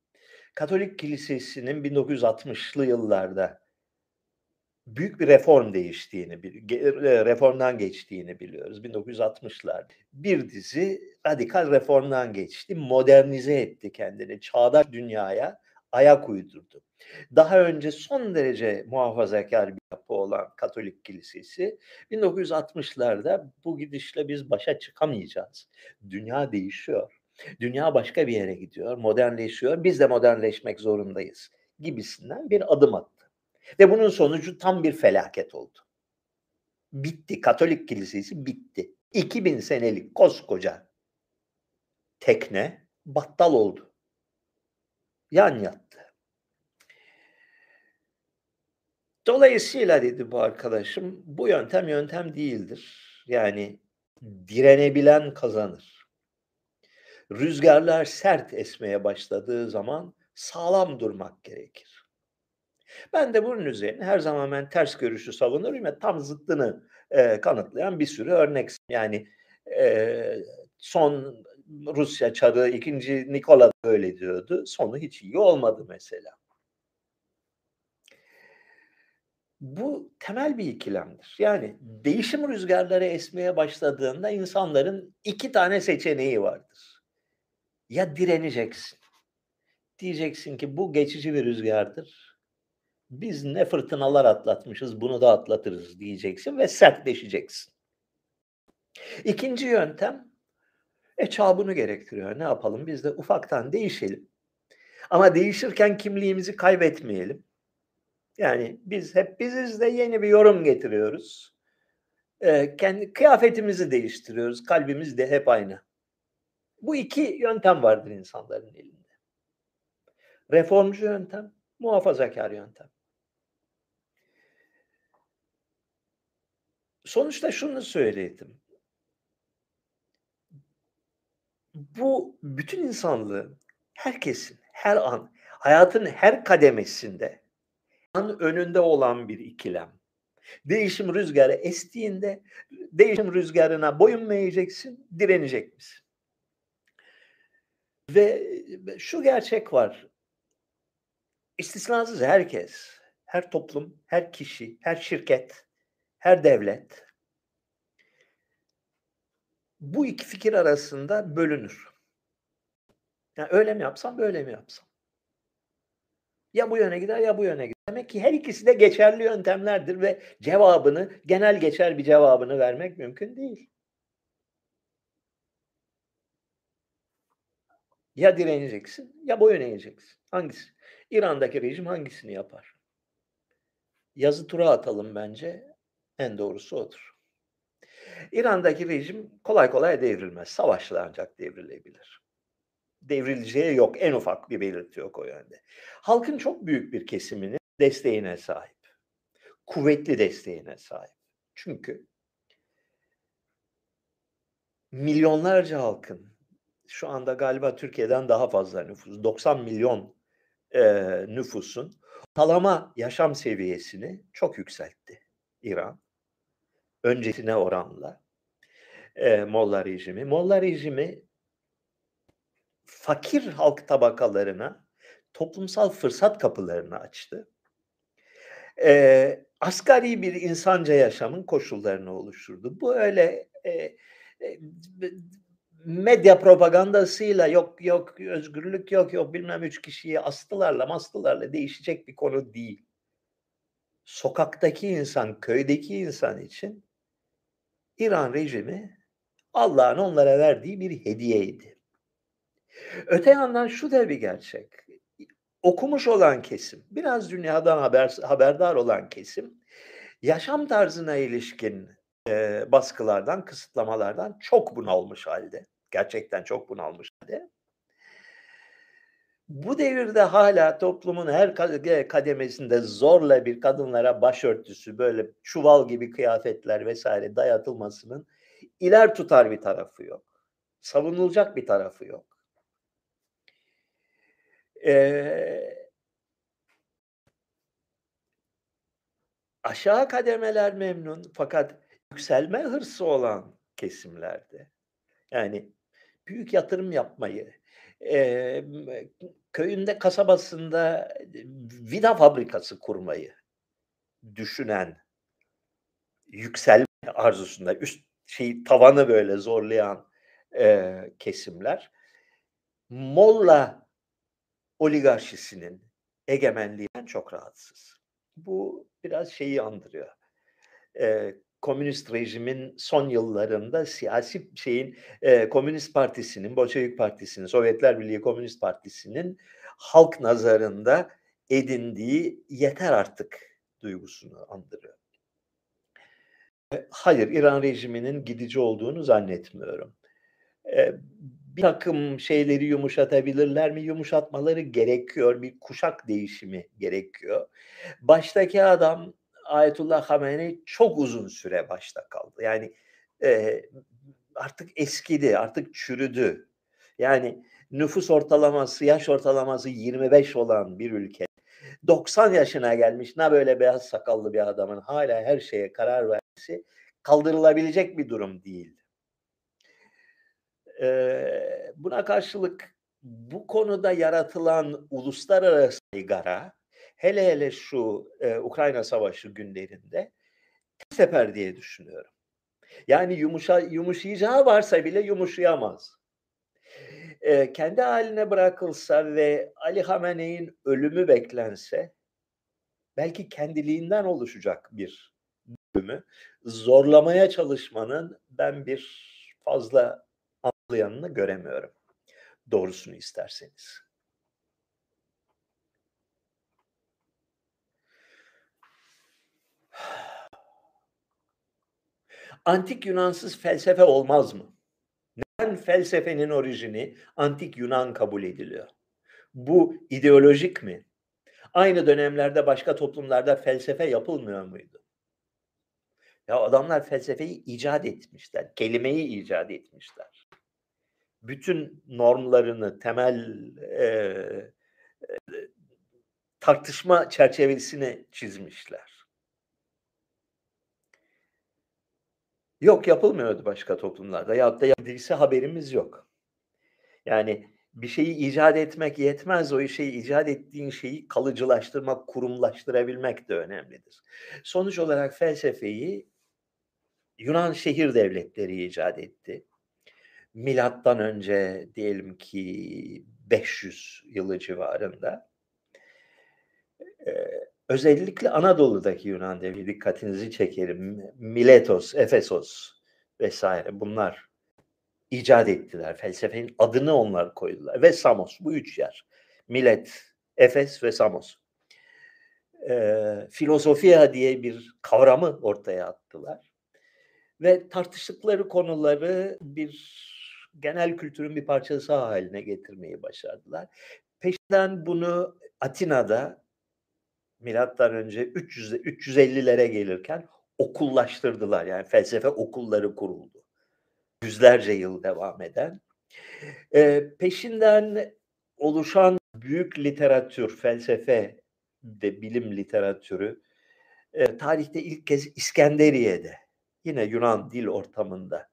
Katolik kilisesinin 1960'lı yıllarda büyük bir reform değiştiğini, reformdan geçtiğini biliyoruz 1960'lar. Bir dizi radikal reformdan geçti, modernize etti kendini, çağdaş dünyaya ayak uydurdu. Daha önce son derece muhafazakar bir yapı olan Katolik Kilisesi 1960'larda bu gidişle biz başa çıkamayacağız. Dünya değişiyor. Dünya başka bir yere gidiyor, modernleşiyor. Biz de modernleşmek zorundayız gibisinden bir adım attı. Ve bunun sonucu tam bir felaket oldu. Bitti. Katolik Kilisesi bitti. 2000 senelik koskoca tekne battal oldu. Yan yattı. Dolayısıyla dedi bu arkadaşım, bu yöntem yöntem değildir. Yani direnebilen kazanır. Rüzgarlar sert esmeye başladığı zaman sağlam durmak gerekir. Ben de bunun üzerine her zaman ben ters görüşü savunurum ve tam zıttını e, kanıtlayan bir sürü örnek. Yani e, son Rusya çarı 2. Nikola öyle diyordu. Sonu hiç iyi olmadı mesela. Bu temel bir ikilemdir. Yani değişim rüzgarları esmeye başladığında insanların iki tane seçeneği vardır. Ya direneceksin. Diyeceksin ki bu geçici bir rüzgardır. Biz ne fırtınalar atlatmışız bunu da atlatırız diyeceksin ve sertleşeceksin. İkinci yöntem e çağ gerektiriyor. Ne yapalım? Biz de ufaktan değişelim. Ama değişirken kimliğimizi kaybetmeyelim. Yani biz hep biziz de yeni bir yorum getiriyoruz. Ee, kendi kıyafetimizi değiştiriyoruz. Kalbimiz de hep aynı. Bu iki yöntem vardır insanların elinde. Reformcu yöntem, muhafazakar yöntem. Sonuçta şunu söyledim. Bu bütün insanlığı, herkesin, her an, hayatın her kademesinde an önünde olan bir ikilem. Değişim rüzgarı estiğinde değişim rüzgarına boyun mu eğeceksin, direnecek misin? Ve şu gerçek var. İstisnasız herkes, her toplum, her kişi, her şirket, her devlet bu iki fikir arasında bölünür. Yani öyle mi yapsam, böyle mi yapsam? Ya bu yöne gider ya bu yöne gider. Demek ki her ikisi de geçerli yöntemlerdir ve cevabını, genel geçer bir cevabını vermek mümkün değil. Ya direneceksin ya boyun eğeceksin. Hangisi? İran'daki rejim hangisini yapar? Yazı tura atalım bence. En doğrusu odur. İran'daki rejim kolay kolay devrilmez. Savaşla ancak devrilebilir. Devrileceği yok. En ufak bir belirti yok o yönde. Halkın çok büyük bir kesiminin desteğine sahip. Kuvvetli desteğine sahip. Çünkü milyonlarca halkın şu anda galiba Türkiye'den daha fazla nüfus, 90 milyon e, nüfusun ortalama yaşam seviyesini çok yükseltti İran. Öncesine oranla e, Molla rejimi. Molla rejimi fakir halk tabakalarına toplumsal fırsat kapılarını açtı. E, asgari bir insanca yaşamın koşullarını oluşturdu. Bu öyle e, e, medya propagandasıyla yok yok özgürlük yok yok bilmem üç kişiyi astılarla mastılarla değişecek bir konu değil. Sokaktaki insan, köydeki insan için İran rejimi Allah'ın onlara verdiği bir hediyeydi. Öte yandan şu da bir gerçek. Okumuş olan kesim, biraz dünyadan haber, haberdar olan kesim, yaşam tarzına ilişkin e, baskılardan, kısıtlamalardan çok bunalmış halde. Gerçekten çok bunalmış halde. Bu devirde hala toplumun her kademesinde zorla bir kadınlara başörtüsü, böyle çuval gibi kıyafetler vesaire dayatılmasının iler tutar bir tarafı yok. Savunulacak bir tarafı yok. Ee, aşağı kademeler memnun fakat yükselme hırsı olan kesimlerde yani büyük yatırım yapmayı, e, köyünde, kasabasında vida fabrikası kurmayı düşünen, yükselme arzusunda, üst şey tavanı böyle zorlayan e, kesimler Molla oligarşisinin egemenliğinden çok rahatsız. Bu biraz şeyi andırıyor. E, komünist rejimin son yıllarında siyasi şeyin e, Komünist Partisi'nin, Bolşevik Partisi'nin, Sovyetler Birliği Komünist Partisi'nin halk nazarında edindiği yeter artık duygusunu andırıyor. Hayır, İran rejiminin gidici olduğunu zannetmiyorum. Bir takım şeyleri yumuşatabilirler mi? Yumuşatmaları gerekiyor. Bir kuşak değişimi gerekiyor. Baştaki adam Ayetullah Hamenei çok uzun süre başta kaldı. Yani e, artık eskidi, artık çürüdü. Yani nüfus ortalaması, yaş ortalaması 25 olan bir ülke 90 yaşına gelmiş ne böyle beyaz sakallı bir adamın hala her şeye karar vermesi kaldırılabilecek bir durum değil. Ee, buna karşılık bu konuda yaratılan uluslararası igara hele hele şu e, Ukrayna Savaşı günlerinde sefer diye düşünüyorum. Yani yumuşa, yumuşayacağı varsa bile yumuşayamaz. E, kendi haline bırakılsa ve Ali Hamene'in ölümü beklense belki kendiliğinden oluşacak bir bölümü zorlamaya çalışmanın ben bir fazla anlayanını göremiyorum. Doğrusunu isterseniz. Antik Yunansız felsefe olmaz mı? Neden felsefenin orijini antik Yunan kabul ediliyor? Bu ideolojik mi? Aynı dönemlerde başka toplumlarda felsefe yapılmıyor muydu? Ya adamlar felsefeyi icat etmişler, kelimeyi icat etmişler. Bütün normlarını, temel e, e, tartışma çerçevesini çizmişler. Yok yapılmıyordu başka toplumlarda. Ya da yapıldıysa haberimiz yok. Yani bir şeyi icat etmek yetmez. O şeyi icat ettiğin şeyi kalıcılaştırmak, kurumlaştırabilmek de önemlidir. Sonuç olarak felsefeyi Yunan şehir devletleri icat etti. Milattan önce diyelim ki 500 yılı civarında. Özellikle Anadolu'daki Yunan devleti dikkatinizi çekerim. Miletos, Efesos vesaire bunlar icat ettiler. Felsefenin adını onlar koydular. Ve Samos bu üç yer. Milet, Efes ve Samos. Ee, filosofia diye bir kavramı ortaya attılar. Ve tartıştıkları konuları bir genel kültürün bir parçası haline getirmeyi başardılar. Peşinden bunu Atina'da milattan önce 300 350'lere gelirken okullaştırdılar. Yani felsefe okulları kuruldu. Yüzlerce yıl devam eden. E, peşinden oluşan büyük literatür, felsefe de bilim literatürü e, tarihte ilk kez İskenderiye'de yine Yunan dil ortamında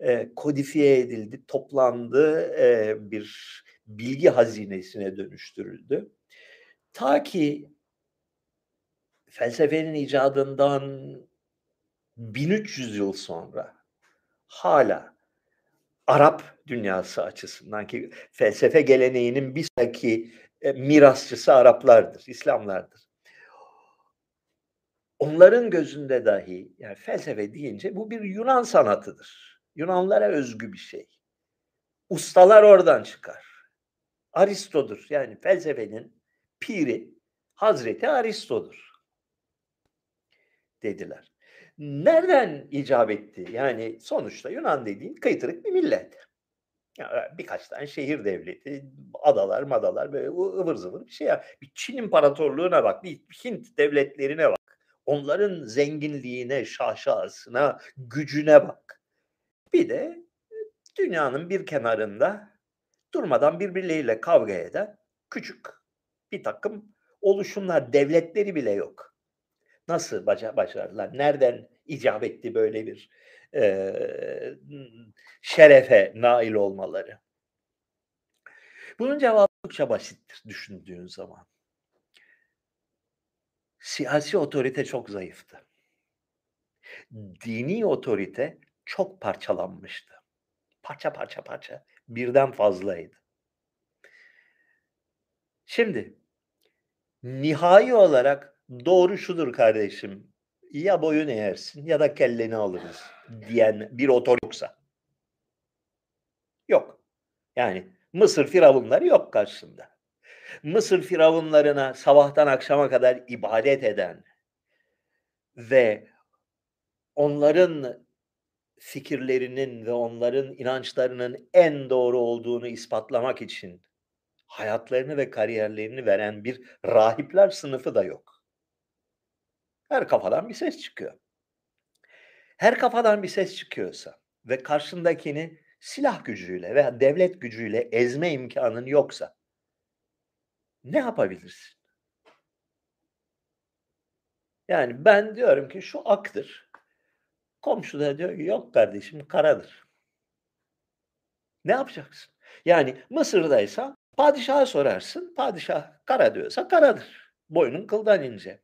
e, kodifiye edildi, toplandı, e, bir bilgi hazinesine dönüştürüldü. Ta ki felsefenin icadından 1300 yıl sonra hala Arap dünyası açısından ki felsefe geleneğinin bir sonraki e, mirasçısı Araplardır, İslamlardır. Onların gözünde dahi yani felsefe deyince bu bir Yunan sanatıdır. Yunanlara özgü bir şey. Ustalar oradan çıkar. Aristo'dur. Yani felsefenin piri Hazreti Aristo'dur dediler. Nereden icap etti? Yani sonuçta Yunan dediğin kıytırık bir millet. Yani birkaç tane şehir devleti, adalar, madalar böyle ıvır zıvır bir şey. Ya. Bir Çin imparatorluğuna bak, bir Hint devletlerine bak. Onların zenginliğine, şaşasına, gücüne bak. Bir de dünyanın bir kenarında durmadan birbirleriyle kavga eden küçük bir takım oluşumlar, devletleri bile yok. Nasıl başardılar? Nereden icap etti böyle bir e, şerefe nail olmaları? Bunun cevabı çok basittir düşündüğün zaman. Siyasi otorite çok zayıftı. Dini otorite çok parçalanmıştı. Parça parça parça birden fazlaydı. Şimdi nihai olarak doğru şudur kardeşim. Ya boyun eğersin ya da kelleni alırız diyen bir otor yoksa. Yok. Yani Mısır firavunları yok karşısında. Mısır firavunlarına sabahtan akşama kadar ibadet eden ve onların fikirlerinin ve onların inançlarının en doğru olduğunu ispatlamak için hayatlarını ve kariyerlerini veren bir rahipler sınıfı da yok. Her kafadan bir ses çıkıyor. Her kafadan bir ses çıkıyorsa ve karşındakini silah gücüyle veya devlet gücüyle ezme imkanın yoksa ne yapabilirsin? Yani ben diyorum ki şu aktır. Komşu da diyor ki yok kardeşim karadır. Ne yapacaksın? Yani Mısır'daysa padişaha sorarsın. Padişah kara diyorsa karadır. Boynun kıldan ince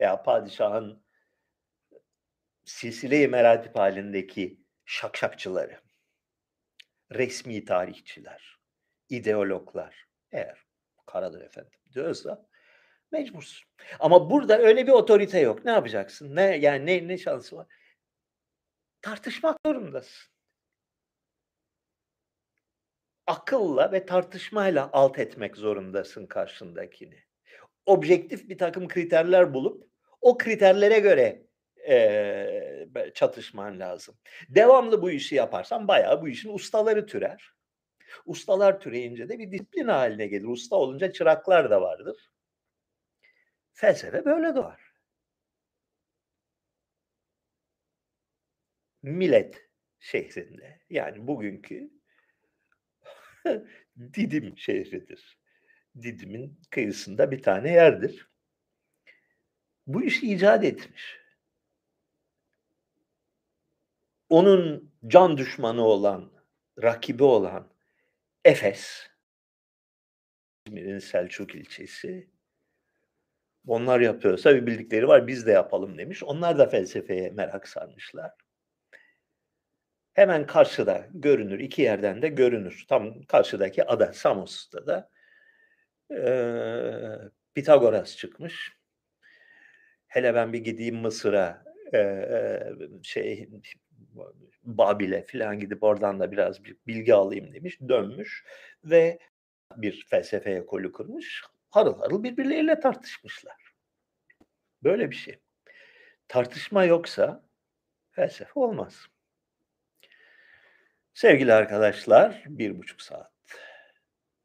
veya padişahın silsile-i meratip halindeki şakşakçıları, resmi tarihçiler, ideologlar eğer karadır efendim diyorsa mecbursun. Ama burada öyle bir otorite yok. Ne yapacaksın? Ne yani ne ne şansı var? Tartışmak zorundasın. Akılla ve tartışmayla alt etmek zorundasın karşındakini objektif bir takım kriterler bulup o kriterlere göre eee, çatışman lazım. Devamlı bu işi yaparsan bayağı bu işin ustaları türer. Ustalar türeyince de bir disiplin haline gelir. Usta olunca çıraklar da vardır. Felsefe böyle doğar. Millet şehrinde yani bugünkü Didim şehridir. Didim'in kıyısında bir tane yerdir. Bu işi icat etmiş. Onun can düşmanı olan, rakibi olan Efes, İzmir'in Selçuk ilçesi. Onlar yapıyorsa bir bildikleri var biz de yapalım demiş. Onlar da felsefeye merak sarmışlar. Hemen karşıda görünür, iki yerden de görünür. Tam karşıdaki ada Samos'ta da eee, Pitagoras çıkmış. Hele ben bir gideyim Mısır'a eee, şey Babil'e falan gidip oradan da biraz bir bilgi alayım demiş. Dönmüş ve bir felsefe ekolü kurmuş. Harıl harıl birbirleriyle tartışmışlar. Böyle bir şey. Tartışma yoksa felsefe olmaz. Sevgili arkadaşlar, bir buçuk saat.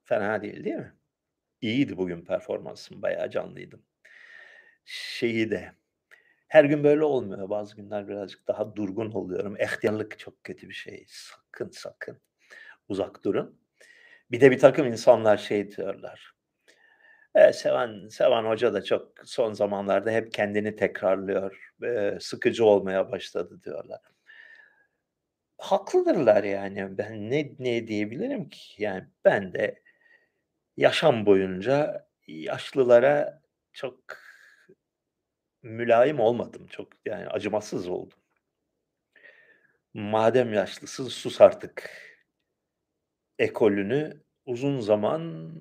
Fena değil değil mi? İyiydi bugün performansım, bayağı canlıydım. Şeyi de, her gün böyle olmuyor. Bazı günler birazcık daha durgun oluyorum. Ehtiyarlık çok kötü bir şey. Sakın sakın uzak durun. Bir de bir takım insanlar şey diyorlar. E, Sevan, Sevan Hoca da çok son zamanlarda hep kendini tekrarlıyor. E, sıkıcı olmaya başladı diyorlar. Haklıdırlar yani. Ben ne ne diyebilirim ki? Yani ben de yaşam boyunca yaşlılara çok mülayim olmadım. Çok yani acımasız oldum. Madem yaşlısın sus artık ekolünü uzun zaman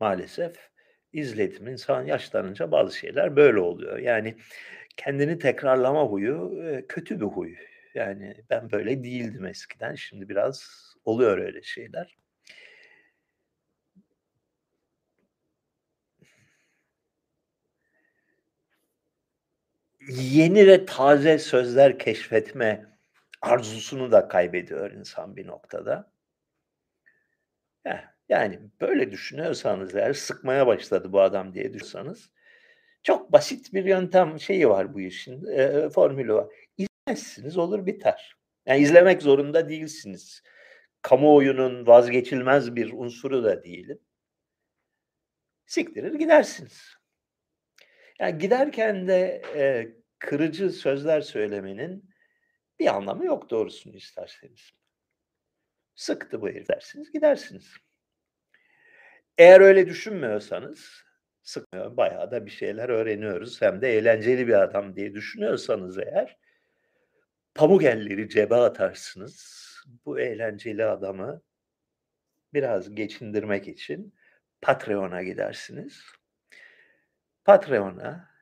maalesef izledim. İnsan yaşlanınca bazı şeyler böyle oluyor. Yani kendini tekrarlama huyu e, kötü bir huy. Yani ben böyle değildim eskiden. Şimdi biraz oluyor öyle şeyler. Yeni ve taze sözler keşfetme arzusunu da kaybediyor insan bir noktada. Heh, yani böyle düşünüyorsanız eğer sıkmaya başladı bu adam diye düşünüyorsanız çok basit bir yöntem şeyi var bu işin formülü var. İzlemezsiniz olur biter. Yani izlemek zorunda değilsiniz. Kamuoyunun vazgeçilmez bir unsuru da değilim. Siktirir gidersiniz. Yani giderken de e, kırıcı sözler söylemenin bir anlamı yok doğrusunu isterseniz. Sıktı bu herif dersiniz gidersiniz. Eğer öyle düşünmüyorsanız sıkmıyor. Bayağı da bir şeyler öğreniyoruz. Hem de eğlenceli bir adam diye düşünüyorsanız eğer pamuk elleri cebe atarsınız. Bu eğlenceli adamı biraz geçindirmek için Patreon'a gidersiniz. Patreon'a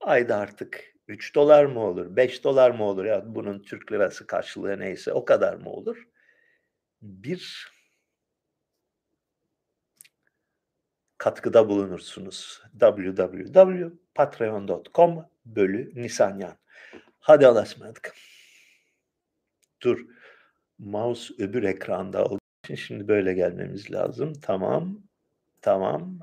ayda artık 3 dolar mı olur, 5 dolar mı olur ya bunun Türk lirası karşılığı neyse o kadar mı olur? Bir katkıda bulunursunuz. www.patreon.com bölü Nisanyan. Hadi Allah'a ısmarladık. Dur. Mouse öbür ekranda olduğu için şimdi böyle gelmemiz lazım. Tamam. Tamam.